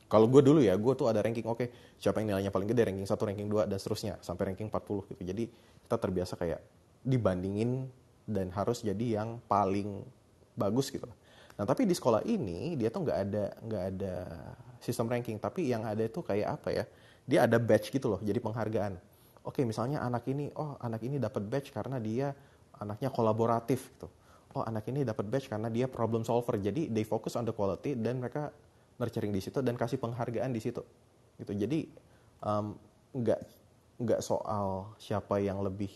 kalau gue dulu ya gue tuh ada ranking oke okay, siapa yang nilainya paling gede? Ranking satu ranking dua dan seterusnya sampai ranking 40 gitu. Jadi kita terbiasa kayak dibandingin dan harus jadi yang paling bagus gitu. Nah tapi di sekolah ini dia tuh nggak ada nggak ada sistem ranking. Tapi yang ada itu kayak apa ya? Dia ada badge gitu loh jadi penghargaan. Oke misalnya anak ini oh anak ini dapat badge karena dia anaknya kolaboratif gitu. Oh anak ini dapat badge karena dia problem solver. Jadi they focus on the quality dan mereka nurturing di situ dan kasih penghargaan di situ. Gitu. Jadi um, nggak nggak soal siapa yang lebih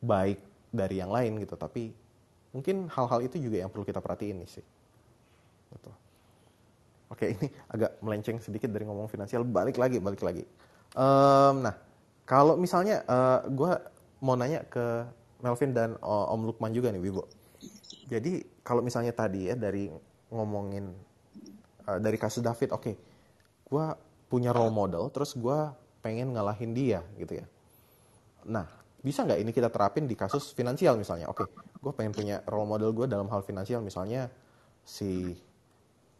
baik dari yang lain gitu tapi mungkin hal-hal itu juga yang perlu kita perhatiin nih sih gitu. oke ini agak melenceng sedikit dari ngomong finansial balik lagi balik lagi um, nah kalau misalnya uh, eh, gue mau nanya ke Melvin dan uh, Om Lukman juga nih Wibo jadi kalau misalnya tadi ya dari ngomongin uh, dari kasus David oke okay, gue punya role model terus gue pengen ngalahin dia gitu ya nah bisa nggak ini kita terapin di kasus finansial misalnya? Oke, okay, gue pengen punya role model gue dalam hal finansial misalnya si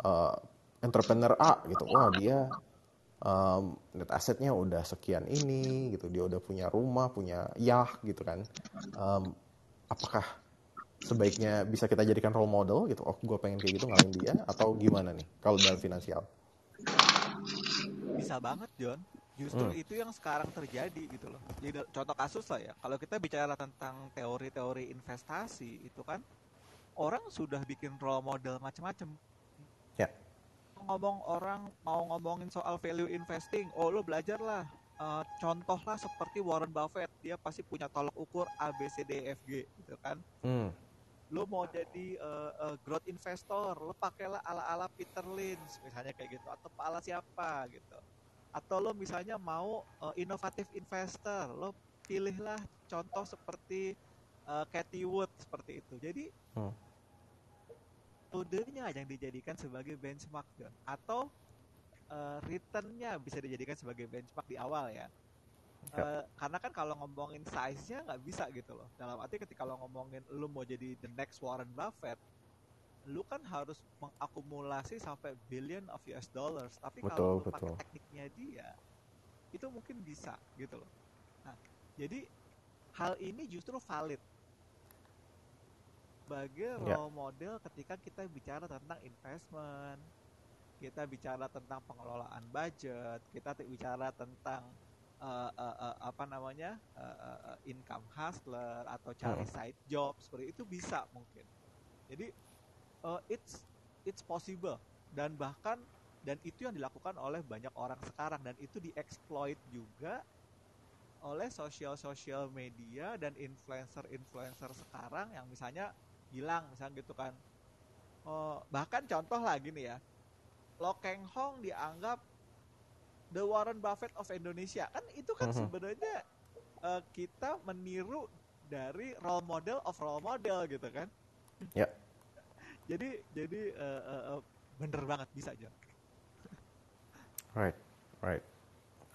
uh, entrepreneur A gitu. Wah dia um, net asetnya udah sekian ini gitu, dia udah punya rumah, punya yacht gitu kan. Um, apakah sebaiknya bisa kita jadikan role model gitu? Oh, gue pengen kayak gitu ngalahin dia atau gimana nih kalau dalam finansial? Bisa banget John justru hmm. itu yang sekarang terjadi gitu loh jadi contoh kasus lah ya kalau kita bicara tentang teori-teori investasi itu kan orang sudah bikin role model macam-macam ya ngomong orang mau ngomongin soal value investing oh lo belajarlah uh, contohlah seperti Warren Buffett dia pasti punya tolok ukur A B C D F G gitu kan hmm. Lo mau jadi uh, uh, growth investor lo pakailah ala ala Peter Lynch misalnya kayak gitu. Atau ala siapa gitu. Atau lo misalnya mau uh, inovatif investor lo pilihlah contoh seperti uh, Cathy Wood seperti itu. Jadi hmm. yang dijadikan sebagai benchmark John. Atau uh, returnnya bisa dijadikan sebagai benchmark di awal ya Uh, karena kan kalau ngomongin size-nya nggak bisa gitu loh. Dalam arti ketika lo ngomongin lo mau jadi the next Warren Buffett, lu kan harus mengakumulasi sampai billion of US dollars tapi kalau lu pakai tekniknya dia itu mungkin bisa gitu loh nah jadi hal ini justru valid sebagai ya. role yeah. model ketika kita bicara tentang investment kita bicara tentang pengelolaan budget kita bicara tentang uh, uh, uh, apa namanya uh, uh, income hustler atau cari hmm. side job seperti itu bisa mungkin. Jadi uh, it's it's possible. Dan bahkan dan itu yang dilakukan oleh banyak orang sekarang. Dan itu dieksploit juga oleh sosial-sosial media dan influencer-influencer sekarang yang misalnya bilang misalnya gitu kan. Uh, bahkan contoh lagi nih ya. Lo Keng Hong dianggap the Warren Buffett of Indonesia. Kan itu kan uh-huh. sebenarnya uh, kita meniru dari role model of role model gitu kan. Ya. Yeah jadi jadi uh, uh, uh, bener banget bisa aja right right.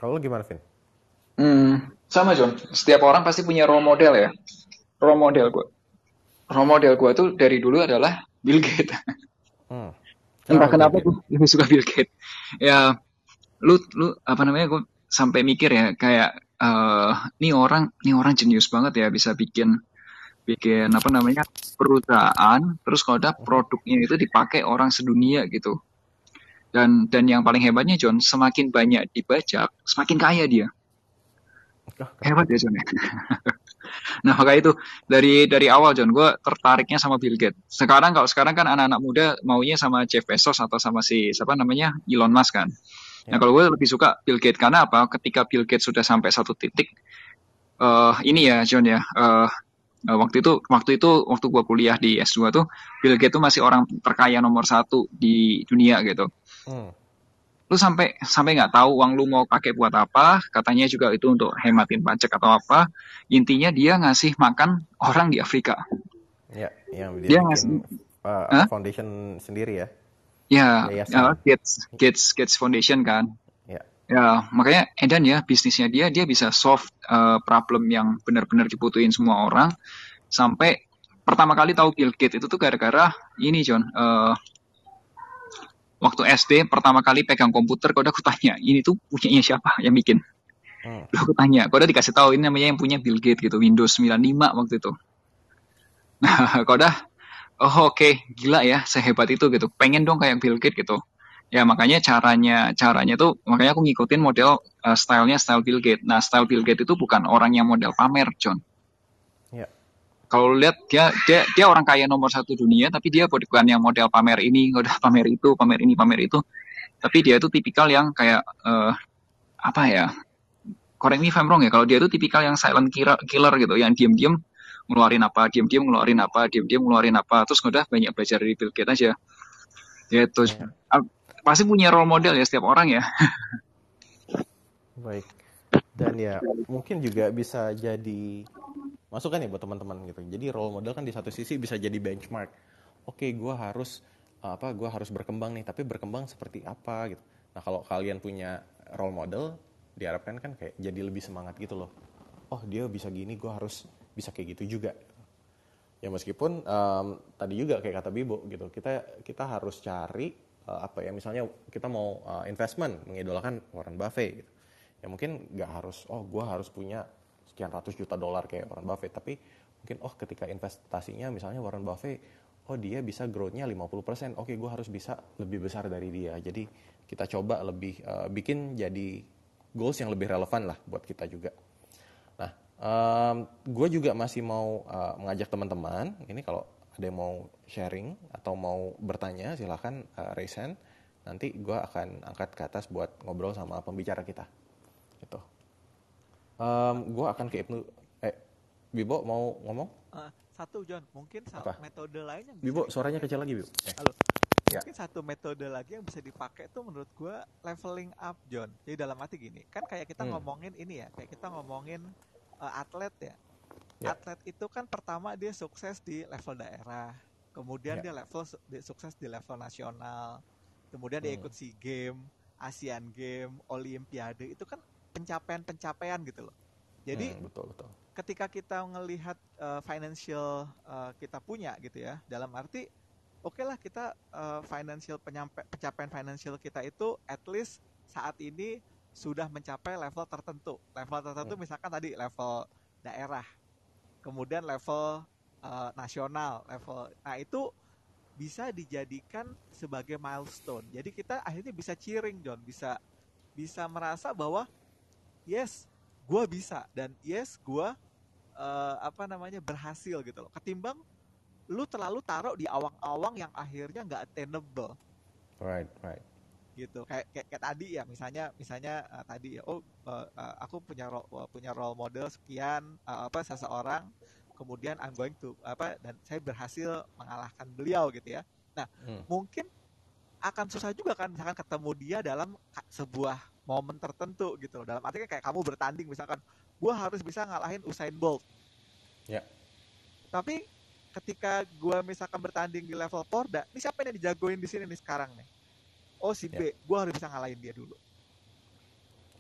Kalau gimana Vin? Hmm, sama John setiap orang pasti punya role model ya. Role model gue role model gue tuh dari dulu adalah Bill Gates. Hmm. entah kenapa gue lebih suka Bill Gates. Ya lu lu apa namanya gue sampai mikir ya kayak uh, nih orang nih orang jenius banget ya bisa bikin bikin apa namanya perusahaan terus kalau ada produknya itu dipakai orang sedunia gitu. Dan dan yang paling hebatnya John semakin banyak dibajak semakin kaya dia. Hebat ya John ya. Nah maka itu dari dari awal John gue tertariknya sama Bill Gates. Sekarang kalau sekarang kan anak-anak muda maunya sama Jeff Bezos atau sama si siapa namanya Elon Musk kan nah kalau gue lebih suka Bill Gates karena apa ketika Bill Gates sudah sampai satu titik uh, ini ya John ya uh, waktu itu waktu itu waktu gua kuliah di S2 tuh Bill Gates tuh masih orang terkaya nomor satu di dunia gitu. Hmm. Lu sampai sampai nggak tahu uang lu mau pakai buat apa, katanya juga itu untuk hematin pajak atau apa. Intinya dia ngasih makan orang di Afrika. Ya, yang dia, dia ngasih uh, huh? foundation sendiri ya. Ya, uh, Gates Gates Gates Foundation kan. Ya, makanya Edan ya bisnisnya dia dia bisa solve uh, problem yang benar-benar dibutuhin semua orang. Sampai pertama kali tahu Bill Gates itu tuh gara-gara ini John uh, waktu SD pertama kali pegang komputer kau udah kutanya ini tuh punyanya siapa yang bikin? Hmm. aku tanya kau udah dikasih tahu ini namanya yang punya Bill Gates gitu Windows 95 waktu itu? Nah kau udah oh oke okay, gila ya sehebat itu gitu pengen dong kayak Bill Gates gitu Ya makanya caranya caranya tuh makanya aku ngikutin model uh, stylenya style Bill Gates. Nah style Bill Gates itu bukan orang yang model pamer, John. Ya. Kalau lihat dia dia dia orang kaya nomor satu dunia, tapi dia bukan yang model pamer ini, model pamer itu, pamer ini, pamer itu. Tapi dia itu tipikal yang kayak uh, apa ya? Correct me if I'm wrong ya. Kalau dia itu tipikal yang silent killer, killer gitu, yang diam-diam ngeluarin apa, diam-diam ngeluarin apa, diam-diam ngeluarin apa, terus udah banyak belajar dari Bill Gates aja. Gitu. Ya. Pasti punya role model ya setiap orang ya. Baik. Dan ya mungkin juga bisa jadi masukan ya buat teman-teman gitu. Jadi role model kan di satu sisi bisa jadi benchmark. Oke, gue harus apa? Gue harus berkembang nih. Tapi berkembang seperti apa gitu. Nah kalau kalian punya role model, diharapkan kan kayak jadi lebih semangat gitu loh. Oh dia bisa gini, gue harus bisa kayak gitu juga. Ya meskipun um, tadi juga kayak kata Bibo gitu, kita kita harus cari uh, apa ya misalnya kita mau uh, investment mengidolakan Warren Buffett gitu. Ya mungkin nggak harus oh gue harus punya sekian ratus juta dolar kayak Warren Buffett, tapi mungkin oh ketika investasinya misalnya Warren Buffett oh dia bisa growth-nya 50%, oke gue harus bisa lebih besar dari dia. Jadi kita coba lebih uh, bikin jadi goals yang lebih relevan lah buat kita juga. Um, gue juga masih mau uh, mengajak teman-teman, ini kalau ada yang mau sharing atau mau bertanya silahkan uh, raise hand. Nanti gue akan angkat ke atas buat ngobrol sama pembicara kita. Gitu. Um, gue akan ke Ibnu. Eh, Bibo mau ngomong? Uh, satu John, mungkin Apa? metode lain yang Bibo, suaranya kecil lagi, Bibo. Eh. Halo ya. mungkin satu metode lagi yang bisa dipakai tuh menurut gue leveling up John jadi dalam arti gini kan kayak kita hmm. ngomongin ini ya kayak kita ngomongin uh, atlet ya. ya atlet itu kan pertama dia sukses di level daerah kemudian ya. dia level dia sukses di level nasional kemudian hmm. dia ikut si game Asian Game Olimpiade itu kan pencapaian-pencapaian gitu loh jadi hmm, betul betul ketika kita ngelihat uh, financial uh, kita punya gitu ya dalam arti oke okay lah kita uh, financial penyampai, pencapaian financial kita itu at least saat ini sudah mencapai level tertentu. Level tertentu hmm. misalkan tadi level daerah, kemudian level uh, nasional, level. Nah itu bisa dijadikan sebagai milestone. Jadi kita akhirnya bisa cheering, John, bisa bisa merasa bahwa yes, gue bisa dan yes, gue uh, apa namanya berhasil gitu loh. Ketimbang lu terlalu taruh di awang-awang yang akhirnya nggak attainable. Right, right. Gitu. Kayak kayak, kayak tadi ya, misalnya misalnya uh, tadi ya, oh uh, uh, aku punya uh, punya role model sekian uh, apa seseorang, kemudian I'm going to apa dan saya berhasil mengalahkan beliau gitu ya. Nah, hmm. mungkin akan susah juga kan misalkan ketemu dia dalam sebuah momen tertentu gitu loh. Dalam artinya kayak kamu bertanding misalkan, gue harus bisa ngalahin Usain Bolt. Ya. Yeah. Tapi ketika gue misalkan bertanding di level Porda, ini siapa yang dijagoin di sini nih sekarang nih? Oh si B, yeah. gue harus bisa ngalahin dia dulu.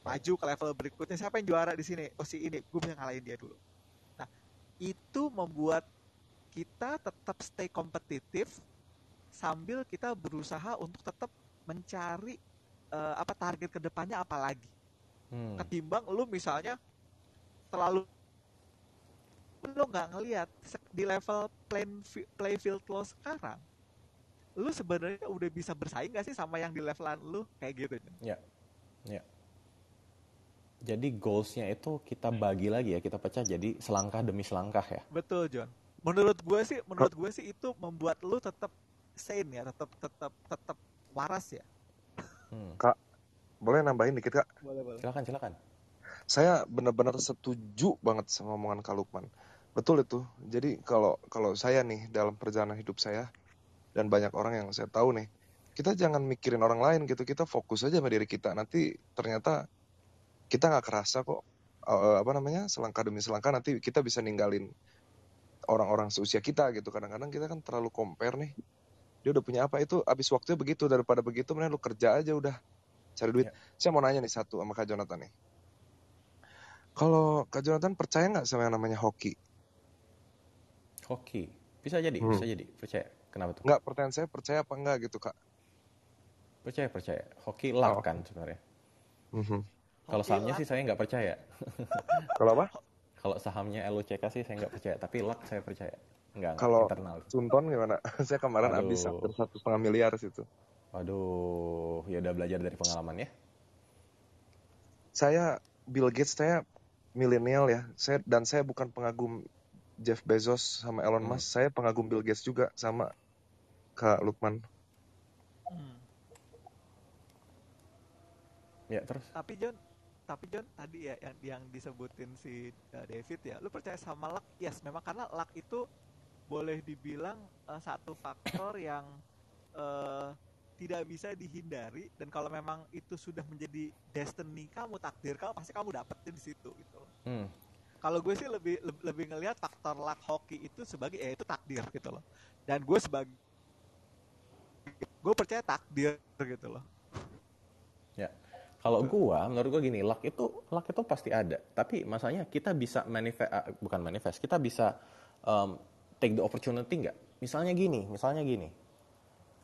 Maju ke level berikutnya, siapa yang juara di sini? Oh si ini, gue bisa ngalahin dia dulu. Nah, itu membuat kita tetap stay kompetitif sambil kita berusaha untuk tetap mencari uh, apa target ke depannya apa lagi. Hmm. Ketimbang lu misalnya terlalu lo nggak ngelihat di level play, play field lo sekarang lu sebenarnya udah bisa bersaing gak sih sama yang di levelan lu? Kayak gitu. Ya. Ya. Jadi goalsnya itu kita bagi lagi ya kita pecah jadi selangkah demi selangkah ya. Betul John. Menurut gue sih menurut gue sih itu membuat lu tetap sane ya tetap tetap tetap waras ya. Hmm. kak boleh nambahin dikit kak? Boleh boleh. Silakan silakan. Saya benar-benar setuju banget sama omongan Kak Lukman. Betul itu. Jadi kalau kalau saya nih dalam perjalanan hidup saya dan banyak orang yang saya tahu nih, kita jangan mikirin orang lain gitu. Kita fokus aja sama diri kita. Nanti ternyata kita nggak kerasa kok uh, apa namanya selangkah demi selangkah nanti kita bisa ninggalin orang-orang seusia kita gitu. Kadang-kadang kita kan terlalu compare nih. Dia udah punya apa itu habis waktunya begitu daripada begitu mending lu kerja aja udah cari duit. Ya. Saya mau nanya nih satu sama Kak Jonathan nih. Kalau Kak Jonathan percaya nggak sama yang namanya hoki? Hoki. Bisa jadi, hmm. bisa jadi. Percaya. Kenapa tuh? Enggak, pertanyaan saya percaya apa enggak gitu, Kak? Percaya, percaya. Hoki luck oh. kan sebenarnya. Mm -hmm. Kalau sahamnya sih saya nggak percaya. Kalau apa? Kalau sahamnya LUCK sih saya nggak percaya, tapi luck saya percaya. Enggak, Kalau internal. Sunton gimana? saya kemarin Aduh. habis hampir satu setengah miliar situ. Waduh, ya udah belajar dari pengalaman ya. Saya Bill Gates saya milenial ya. Saya dan saya bukan pengagum Jeff Bezos sama Elon hmm. Musk, saya pengagum Bill Gates juga sama Kak Lukman. Hmm. Ya terus. Tapi John, tapi John tadi ya yang yang disebutin si uh, David ya lu percaya sama luck yes memang karena luck itu boleh dibilang uh, satu faktor yang uh, tidak bisa dihindari dan kalau memang itu sudah menjadi destiny kamu takdir kamu pasti kamu dapetin di situ gitu hmm. kalau gue sih lebih lebih, lebih ngelihat faktor luck hoki itu sebagai ya itu takdir gitu loh dan gue sebagai gue percaya takdir gitu loh. Ya kalau gue menurut gue gini luck itu luck itu pasti ada. Tapi masalahnya kita bisa manifest uh, bukan manifest kita bisa um, take the opportunity nggak? Misalnya gini misalnya gini.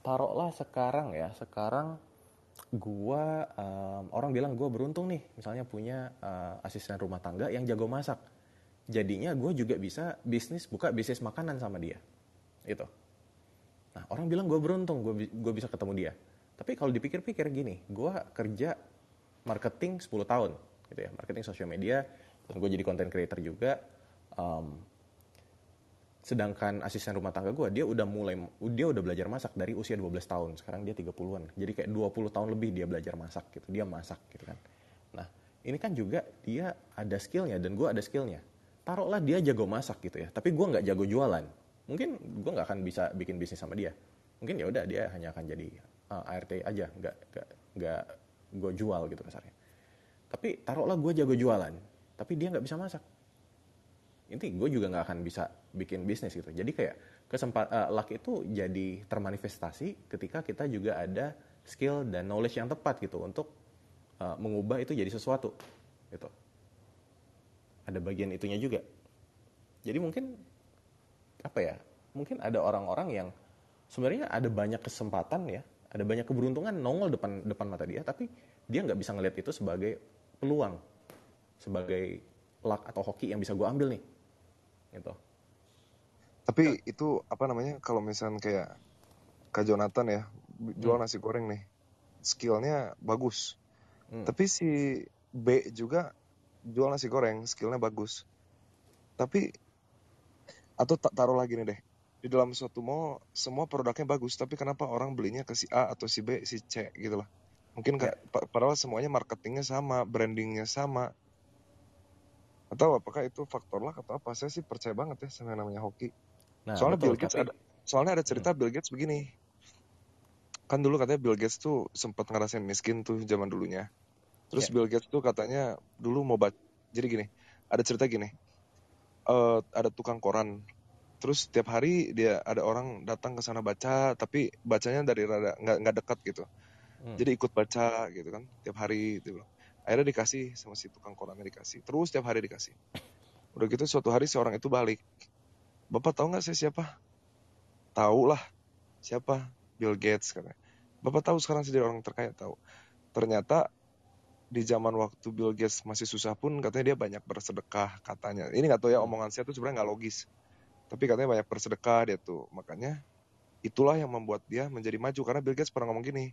Taruhlah sekarang ya sekarang gua um, orang bilang gue beruntung nih misalnya punya uh, asisten rumah tangga yang jago masak. Jadinya gue juga bisa bisnis buka bisnis makanan sama dia itu nah orang bilang gue beruntung gue bisa ketemu dia tapi kalau dipikir-pikir gini gue kerja marketing 10 tahun gitu ya marketing sosial media dan gue jadi content creator juga um, Sedangkan asisten rumah tangga gue, dia udah mulai, dia udah belajar masak dari usia 12 tahun. Sekarang dia 30-an. Jadi kayak 20 tahun lebih dia belajar masak gitu. Dia masak gitu kan. Nah, ini kan juga dia ada skillnya dan gue ada skillnya. Taruhlah dia jago masak gitu ya. Tapi gue nggak jago jualan. Mungkin gue nggak akan bisa bikin bisnis sama dia. Mungkin ya udah dia hanya akan jadi uh, ART aja, nggak nggak nggak gue jual gitu kasarnya. Tapi taruhlah gue jago jualan, tapi dia nggak bisa masak ini gue juga nggak akan bisa bikin bisnis gitu jadi kayak kesempat uh, luck itu jadi termanifestasi ketika kita juga ada skill dan knowledge yang tepat gitu untuk uh, mengubah itu jadi sesuatu gitu ada bagian itunya juga jadi mungkin apa ya mungkin ada orang-orang yang sebenarnya ada banyak kesempatan ya ada banyak keberuntungan nongol depan depan mata dia tapi dia nggak bisa ngelihat itu sebagai peluang sebagai luck atau hoki yang bisa gue ambil nih gitu. Tapi ya. itu apa namanya kalau misalnya kayak Kak Jonathan ya jual hmm. nasi goreng nih, skillnya bagus. Hmm. Tapi si B juga jual nasi goreng, skillnya bagus. Tapi atau tak taruh lagi nih deh. Di dalam suatu mall semua produknya bagus tapi kenapa orang belinya ke si A atau si B si C gitu lah. Mungkin ya. padahal semuanya marketingnya sama brandingnya sama. Atau apakah itu faktor lah atau apa. Saya sih percaya banget ya sama yang namanya hoki. Nah, soalnya betul, Bill Gates tapi... ada soalnya ada cerita hmm. Bill Gates begini. Kan dulu katanya Bill Gates tuh sempat ngerasain miskin tuh zaman dulunya. Terus yeah. Bill Gates tuh katanya dulu mau baca jadi gini ada cerita gini uh, ada tukang koran. Terus tiap hari dia ada orang datang ke sana baca tapi bacanya dari rada nggak nggak dekat gitu. Hmm. jadi ikut baca gitu kan tiap hari gitu akhirnya dikasih sama si tukang korannya dikasih. Terus tiap hari dikasih. Udah gitu suatu hari seorang itu balik. Bapak tahu nggak saya siapa? Tahu lah. Siapa? Bill Gates katanya. Bapak tahu sekarang sih orang terkaya? Tahu. Ternyata di zaman waktu Bill Gates masih susah pun katanya dia banyak bersedekah katanya. Ini nggak tahu ya omongan saya tuh sebenarnya nggak logis. Tapi katanya banyak bersedekah dia tuh. Makanya itulah yang membuat dia menjadi maju. Karena Bill Gates pernah ngomong gini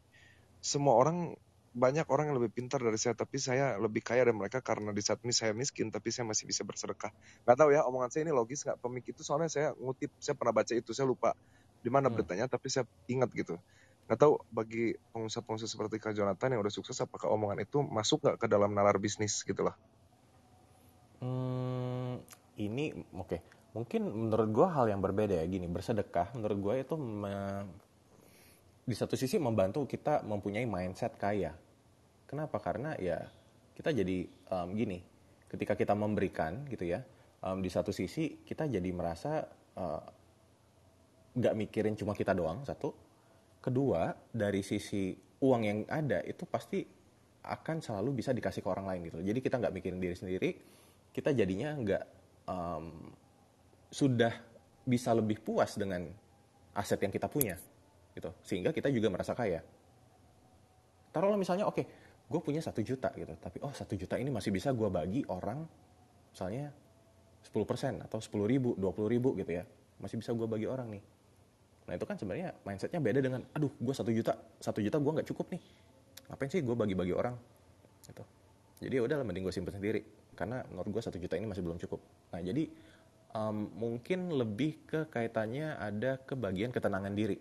semua orang banyak orang yang lebih pintar dari saya tapi saya lebih kaya dari mereka karena di saat ini saya miskin tapi saya masih bisa bersedekah. Nggak tahu ya omongan saya ini logis nggak? Pemik itu soalnya saya ngutip saya pernah baca itu saya lupa di mana hmm. beritanya tapi saya ingat gitu tahu bagi pengusaha-pengusaha seperti Kak Jonathan yang udah sukses apakah omongan itu masuk nggak ke dalam nalar bisnis gitu loh hmm, ini oke okay. mungkin menurut gue hal yang berbeda ya gini bersedekah menurut gue itu di satu sisi membantu kita mempunyai mindset kaya Kenapa? Karena ya kita jadi um, gini, ketika kita memberikan gitu ya, um, di satu sisi kita jadi merasa uh, nggak uh, mikirin cuma kita doang satu. Kedua dari sisi uang yang ada itu pasti akan selalu bisa dikasih ke orang lain gitu. Jadi kita nggak mikirin diri sendiri, kita jadinya nggak um, sudah bisa lebih puas dengan aset yang kita punya gitu. Sehingga kita juga merasa kaya. Taruhlah misalnya oke, okay, gue punya satu juta gitu tapi oh satu juta ini masih bisa gue bagi orang misalnya 10% atau 10 ribu 20 ribu gitu ya masih bisa gue bagi orang nih nah itu kan sebenarnya mindsetnya beda dengan aduh gue satu juta satu juta gue nggak cukup nih. Ngapain sih gue bagi-bagi orang? Gitu. Jadi ya udah lah mending gue simpen sendiri. Karena menurut gue satu juta ini masih belum cukup. Nah jadi um, mungkin lebih ke kaitannya ada kebagian ketenangan diri.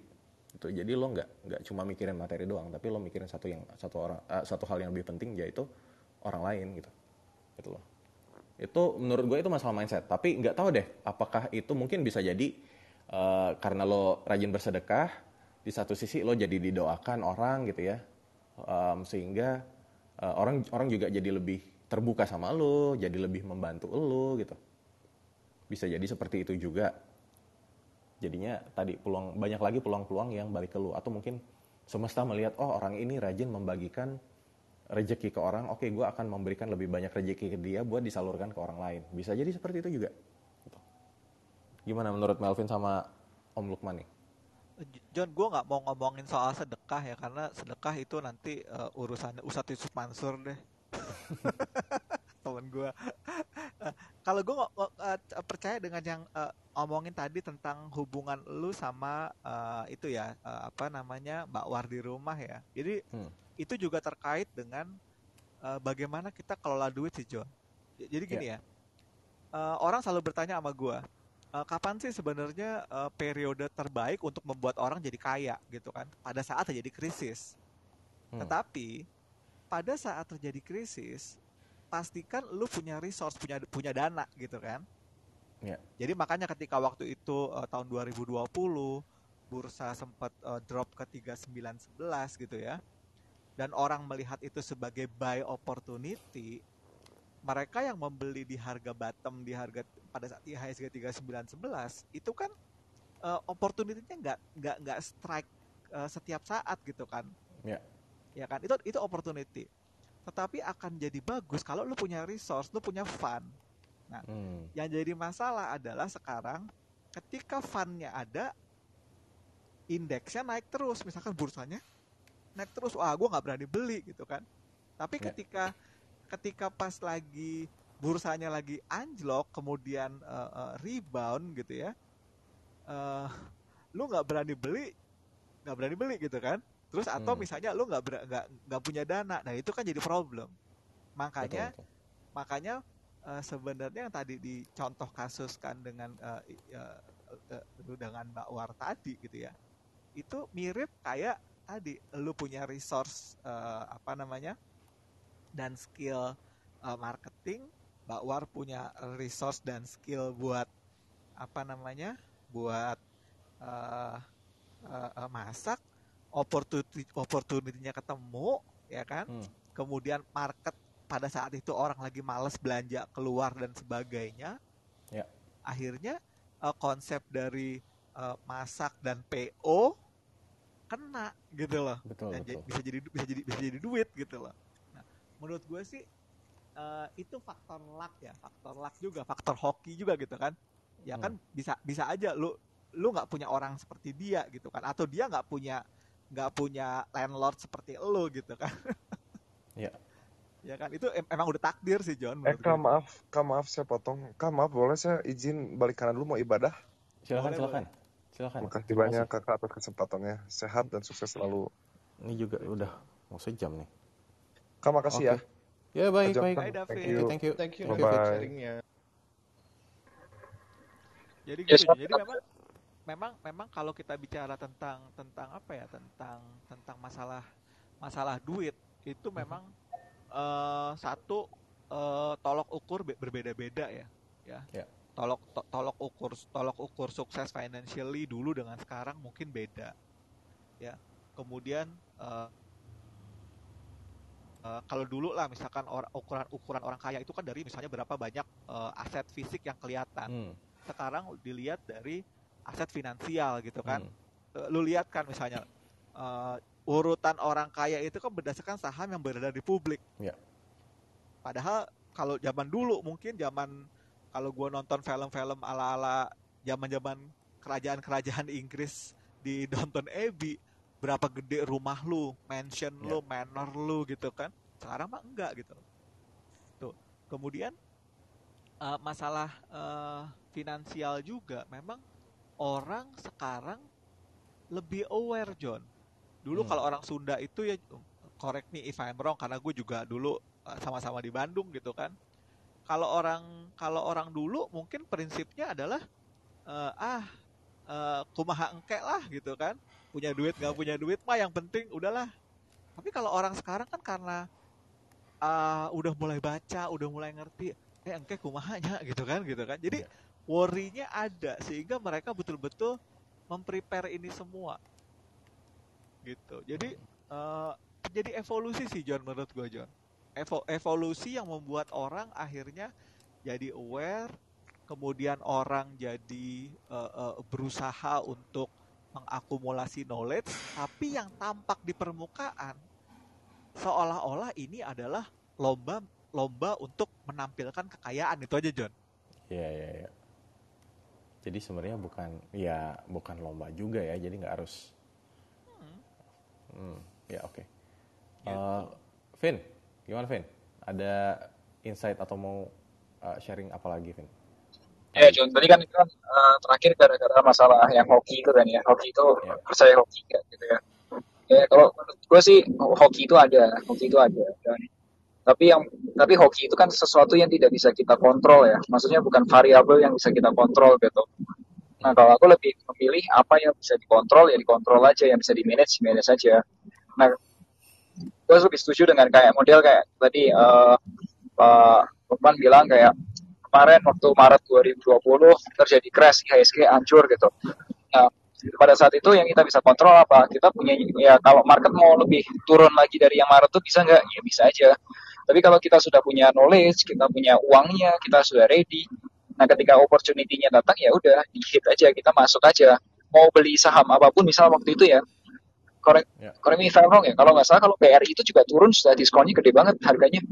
Itu jadi lo nggak nggak cuma mikirin materi doang tapi lo mikirin satu yang satu orang uh, satu hal yang lebih penting yaitu orang lain gitu. Gitu loh. Itu menurut gue itu masalah mindset. Tapi nggak tahu deh apakah itu mungkin bisa jadi uh, karena lo rajin bersedekah di satu sisi lo jadi didoakan orang gitu ya um, sehingga uh, orang orang juga jadi lebih terbuka sama lo jadi lebih membantu lo gitu bisa jadi seperti itu juga jadinya tadi peluang banyak lagi peluang-peluang yang balik ke lo atau mungkin semesta melihat oh orang ini rajin membagikan rezeki ke orang, oke okay, gue akan memberikan lebih banyak rezeki ke dia buat disalurkan ke orang lain. Bisa jadi seperti itu juga. Gimana menurut Melvin sama Om Lukman nih? John, gue nggak mau ngomongin soal sedekah ya, karena sedekah itu nanti uh, urusannya Ustadz Yusuf Mansur deh. Temen gue. uh, kalau gue uh, percaya dengan yang uh, omongin tadi tentang hubungan lu sama uh, itu ya, uh, apa namanya, Mbak War di rumah ya. Jadi hmm itu juga terkait dengan uh, bagaimana kita kelola duit sih John. Jadi gini yeah. ya, uh, orang selalu bertanya sama gue, uh, kapan sih sebenarnya uh, periode terbaik untuk membuat orang jadi kaya gitu kan? Pada saat terjadi krisis. Hmm. Tetapi pada saat terjadi krisis, pastikan lu punya resource, punya punya dana gitu kan? Yeah. Jadi makanya ketika waktu itu uh, tahun 2020 bursa sempat uh, drop ke 3911 gitu ya dan orang melihat itu sebagai buy opportunity, mereka yang membeli di harga bottom di harga pada saat IHSG 3911 itu kan uh, opportunity-nya nggak nggak nggak strike uh, setiap saat gitu kan. Ya. Ya kan? Itu itu opportunity. Tetapi akan jadi bagus kalau lu punya resource, lu punya fund. Nah, hmm. yang jadi masalah adalah sekarang ketika fundnya ada, indeksnya naik terus, misalkan bursanya naik terus wah gue nggak berani beli gitu kan tapi ya. ketika ketika pas lagi bursanya lagi anjlok kemudian uh, uh, rebound gitu ya uh, lu nggak berani beli nggak berani beli gitu kan terus atau hmm. misalnya lu nggak nggak nggak punya dana nah itu kan jadi problem makanya betul, betul. makanya uh, sebenarnya yang tadi dicontoh kasus kan dengan uh, uh, uh, dengan Mbak War tadi gitu ya itu mirip kayak tadi lu punya resource uh, apa namanya dan skill uh, marketing Mbak War punya resource dan skill buat apa namanya buat uh, uh, uh, masak opportunity opportunity-nya ketemu ya kan hmm. kemudian market pada saat itu orang lagi males belanja keluar dan sebagainya ya. akhirnya uh, konsep dari uh, masak dan PO kena gitu loh betul, Dan betul. bisa jadi bisa jadi bisa jadi duit gitu loh menurut gue sih uh, itu faktor luck ya faktor luck juga faktor hoki juga gitu kan ya kan hmm. bisa bisa aja lu lu nggak punya orang seperti dia gitu kan atau dia nggak punya nggak punya landlord seperti lo gitu kan ya ya kan itu em emang udah takdir sih John eh kak maaf kak maaf saya potong kak maaf boleh saya izin balik kanan dulu mau ibadah silakan boleh, silakan boleh. Silakan. Makasih banyak kakak atas kesempatannya. Sehat dan sukses selalu. Ini juga udah mau sejam nih. Kak makasih okay. ya. Ya baik baik. Bye, David. Thank you. Thank you. Thank you. Bye bye. Jadi gitu. Yes. Jadi memang memang memang kalau kita bicara tentang tentang apa ya tentang tentang masalah masalah duit itu mhm. memang uh, satu uh, tolok ukur berbeda-beda ya ya. Yeah tolok to, tolok ukur tolok ukur sukses financially dulu dengan sekarang mungkin beda ya kemudian uh, uh, kalau dulu lah misalkan or, ukuran ukuran orang kaya itu kan dari misalnya berapa banyak uh, aset fisik yang kelihatan hmm. sekarang dilihat dari aset finansial gitu kan hmm. lu lihat kan misalnya uh, urutan orang kaya itu kan berdasarkan saham yang beredar di publik yeah. padahal kalau zaman dulu mungkin zaman kalau gue nonton film-film ala-ala zaman-zaman kerajaan-kerajaan Inggris di Downton Abbey berapa gede rumah lu, mansion yeah. lu, manor lu gitu kan. Sekarang mah enggak gitu. Tuh. Kemudian uh, masalah uh, finansial juga memang orang sekarang lebih aware John. Dulu hmm. kalau orang Sunda itu ya correct me if I'm wrong karena gue juga dulu uh, sama-sama di Bandung gitu kan kalau orang kalau orang dulu mungkin prinsipnya adalah uh, ah uh, kumaha engke lah gitu kan punya duit nggak punya duit mah yang penting udahlah. Tapi kalau orang sekarang kan karena uh, udah mulai baca udah mulai ngerti eh engke kumahanya gitu kan gitu kan. Jadi yeah. worry-nya ada sehingga mereka betul-betul memprepare ini semua. Gitu. Jadi uh, jadi evolusi sih John menurut gue John. Evo evolusi yang membuat orang akhirnya jadi aware kemudian orang jadi uh, uh, berusaha untuk mengakumulasi knowledge tapi yang tampak di permukaan seolah-olah ini adalah lomba lomba untuk menampilkan kekayaan itu aja John. Iya iya iya. Jadi sebenarnya bukan ya bukan lomba juga ya, jadi nggak harus. Hmm. hmm ya oke. Okay. Gitu. Uh, Vin, gimana Vin? Ada insight atau mau uh, sharing apa lagi Vin? Ya John, tadi kan itu kan uh, terakhir gara-gara masalah yang hoki itu kan ya, hoki itu yeah. percaya hoki kan gitu ya. Ya kalau menurut gue sih hoki itu ada, hoki itu ada. Dan, tapi yang tapi hoki itu kan sesuatu yang tidak bisa kita kontrol ya, maksudnya bukan variabel yang bisa kita kontrol gitu. Nah kalau aku lebih memilih apa yang bisa dikontrol ya dikontrol aja, yang bisa di manage manage saja. Nah gue lebih setuju dengan kayak model kayak tadi uh, Pak Lukman bilang kayak kemarin waktu Maret 2020 terjadi crash IHSG hancur gitu. Nah, pada saat itu yang kita bisa kontrol apa? Kita punya ya kalau market mau lebih turun lagi dari yang Maret itu bisa nggak? Ya bisa aja. Tapi kalau kita sudah punya knowledge, kita punya uangnya, kita sudah ready. Nah, ketika opportunity-nya datang ya udah di hit aja, kita masuk aja. Mau beli saham apa pun misal waktu itu ya, korek yeah. korek me if I'm wrong ya kalau nggak salah kalau BRI itu juga turun sudah diskonnya gede banget harganya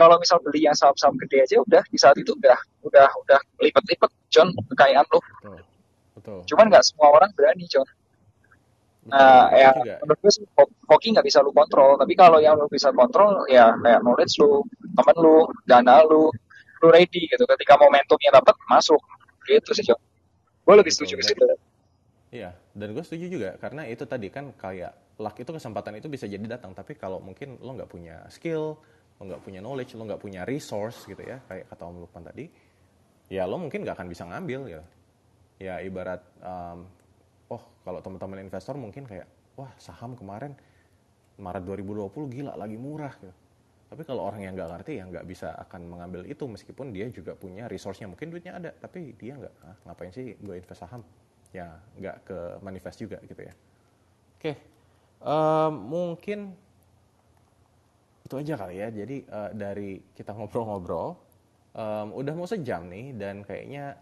kalau misal beli yang saham-saham gede aja udah di saat itu udah udah udah lipat-lipat John kekayaan lo betul. betul. cuman nggak semua orang berani John Nah, ya menurut gue sih hoki nggak bisa lu kontrol, tapi kalau yang lu bisa kontrol ya kayak knowledge lu, temen lu, dana lu, lu ready gitu. Ketika momentumnya dapat masuk, gitu sih John. Gue lebih setuju ke situ. Iya, dan gue setuju juga karena itu tadi kan kayak luck itu kesempatan itu bisa jadi datang, tapi kalau mungkin lo nggak punya skill, lo nggak punya knowledge, lo nggak punya resource gitu ya, kayak kata Om Lukman tadi, ya lo mungkin nggak akan bisa ngambil ya. Ya ibarat, um, oh kalau teman-teman investor mungkin kayak, wah saham kemarin Maret 2020 gila lagi murah gitu. Tapi kalau orang yang nggak ngerti ya nggak bisa akan mengambil itu meskipun dia juga punya resource-nya mungkin duitnya ada tapi dia nggak ah, ngapain sih gue invest saham ya nggak ke manifest juga gitu ya. Oke, um, mungkin itu aja kali ya. Jadi uh, dari kita ngobrol-ngobrol, um, udah mau sejam nih dan kayaknya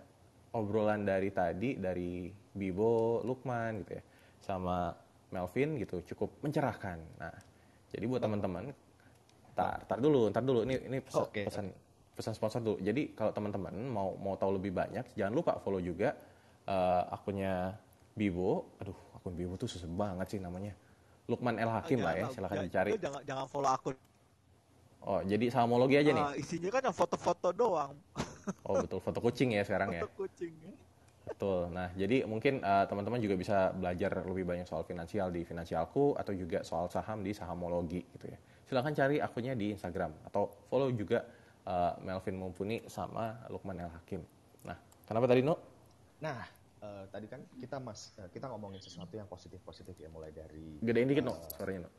obrolan dari tadi dari Bibo, Lukman gitu ya, sama Melvin gitu cukup mencerahkan. Nah, jadi buat teman-teman, tar, tar dulu, tar dulu. Ini ini pesan, okay. pesan pesan sponsor dulu. Jadi kalau teman-teman mau mau tahu lebih banyak, jangan lupa follow juga uh, akunnya Bibo, aduh akun Bibo tuh susah banget sih namanya. Lukman El Hakim oh, lah ya, silahkan ya, dicari. Jangan jangan follow akun. Oh, jadi samologi aja uh, nih. Isinya kan yang foto-foto doang. oh, betul foto kucing ya sekarang foto ya. Foto kucing. Ya. Betul. Nah, jadi mungkin uh, teman-teman juga bisa belajar lebih banyak soal finansial di Finansialku atau juga soal saham di Sahamologi gitu ya. Silahkan cari akunnya di Instagram atau follow juga uh, Melvin Mumpuni sama Lukman El Hakim. Nah, kenapa tadi No? Nah, uh, tadi kan kita mas uh, kita ngomongin sesuatu yang positif positif ya mulai dari gedein dikit uh, no suaranya no.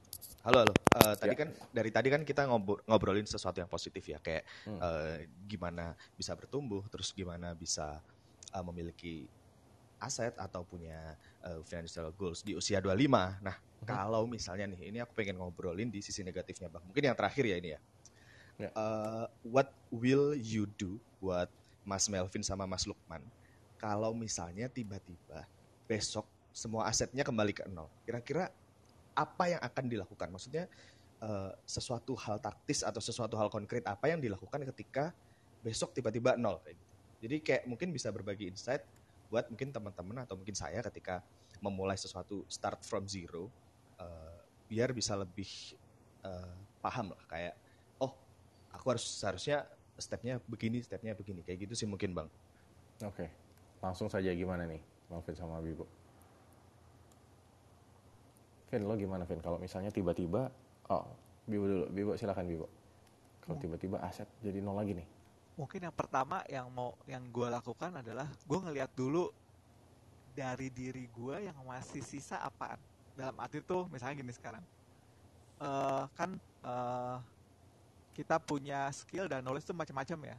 Halo halo. Uh, tadi ya. kan dari tadi kan kita ngobrolin sesuatu yang positif ya kayak hmm. uh, gimana bisa bertumbuh terus gimana bisa uh, memiliki aset atau punya uh, financial goals di usia 25. Nah, hmm. kalau misalnya nih ini aku pengen ngobrolin di sisi negatifnya Bang. Mungkin yang terakhir ya ini ya. ya. Uh, what will you do buat Mas Melvin sama Mas Lukman kalau misalnya tiba-tiba besok semua asetnya kembali ke nol, kira-kira apa yang akan dilakukan? Maksudnya uh, sesuatu hal taktis atau sesuatu hal konkret apa yang dilakukan ketika besok tiba-tiba nol gitu. Jadi kayak mungkin bisa berbagi insight buat mungkin teman-teman atau mungkin saya ketika memulai sesuatu start from zero uh, biar bisa lebih uh, paham lah kayak oh aku harus seharusnya stepnya begini stepnya begini kayak gitu sih mungkin bang. Oke. Okay. Langsung saja gimana nih, Melvin sama Bibo? Vin, lo gimana Vin? Kalau misalnya tiba-tiba, oh Bibo dulu, Bibo silakan Bibo. Kalau tiba-tiba aset jadi nol lagi nih. Mungkin yang pertama yang mau yang gue lakukan adalah gue ngeliat dulu dari diri gue yang masih sisa apaan. Dalam arti tuh misalnya gini sekarang, uh, kan uh, kita punya skill dan knowledge itu macam-macam ya.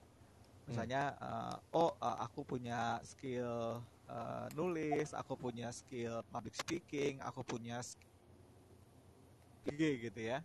Misalnya, uh, oh uh, aku punya skill uh, nulis, aku punya skill public speaking, aku punya skill gitu ya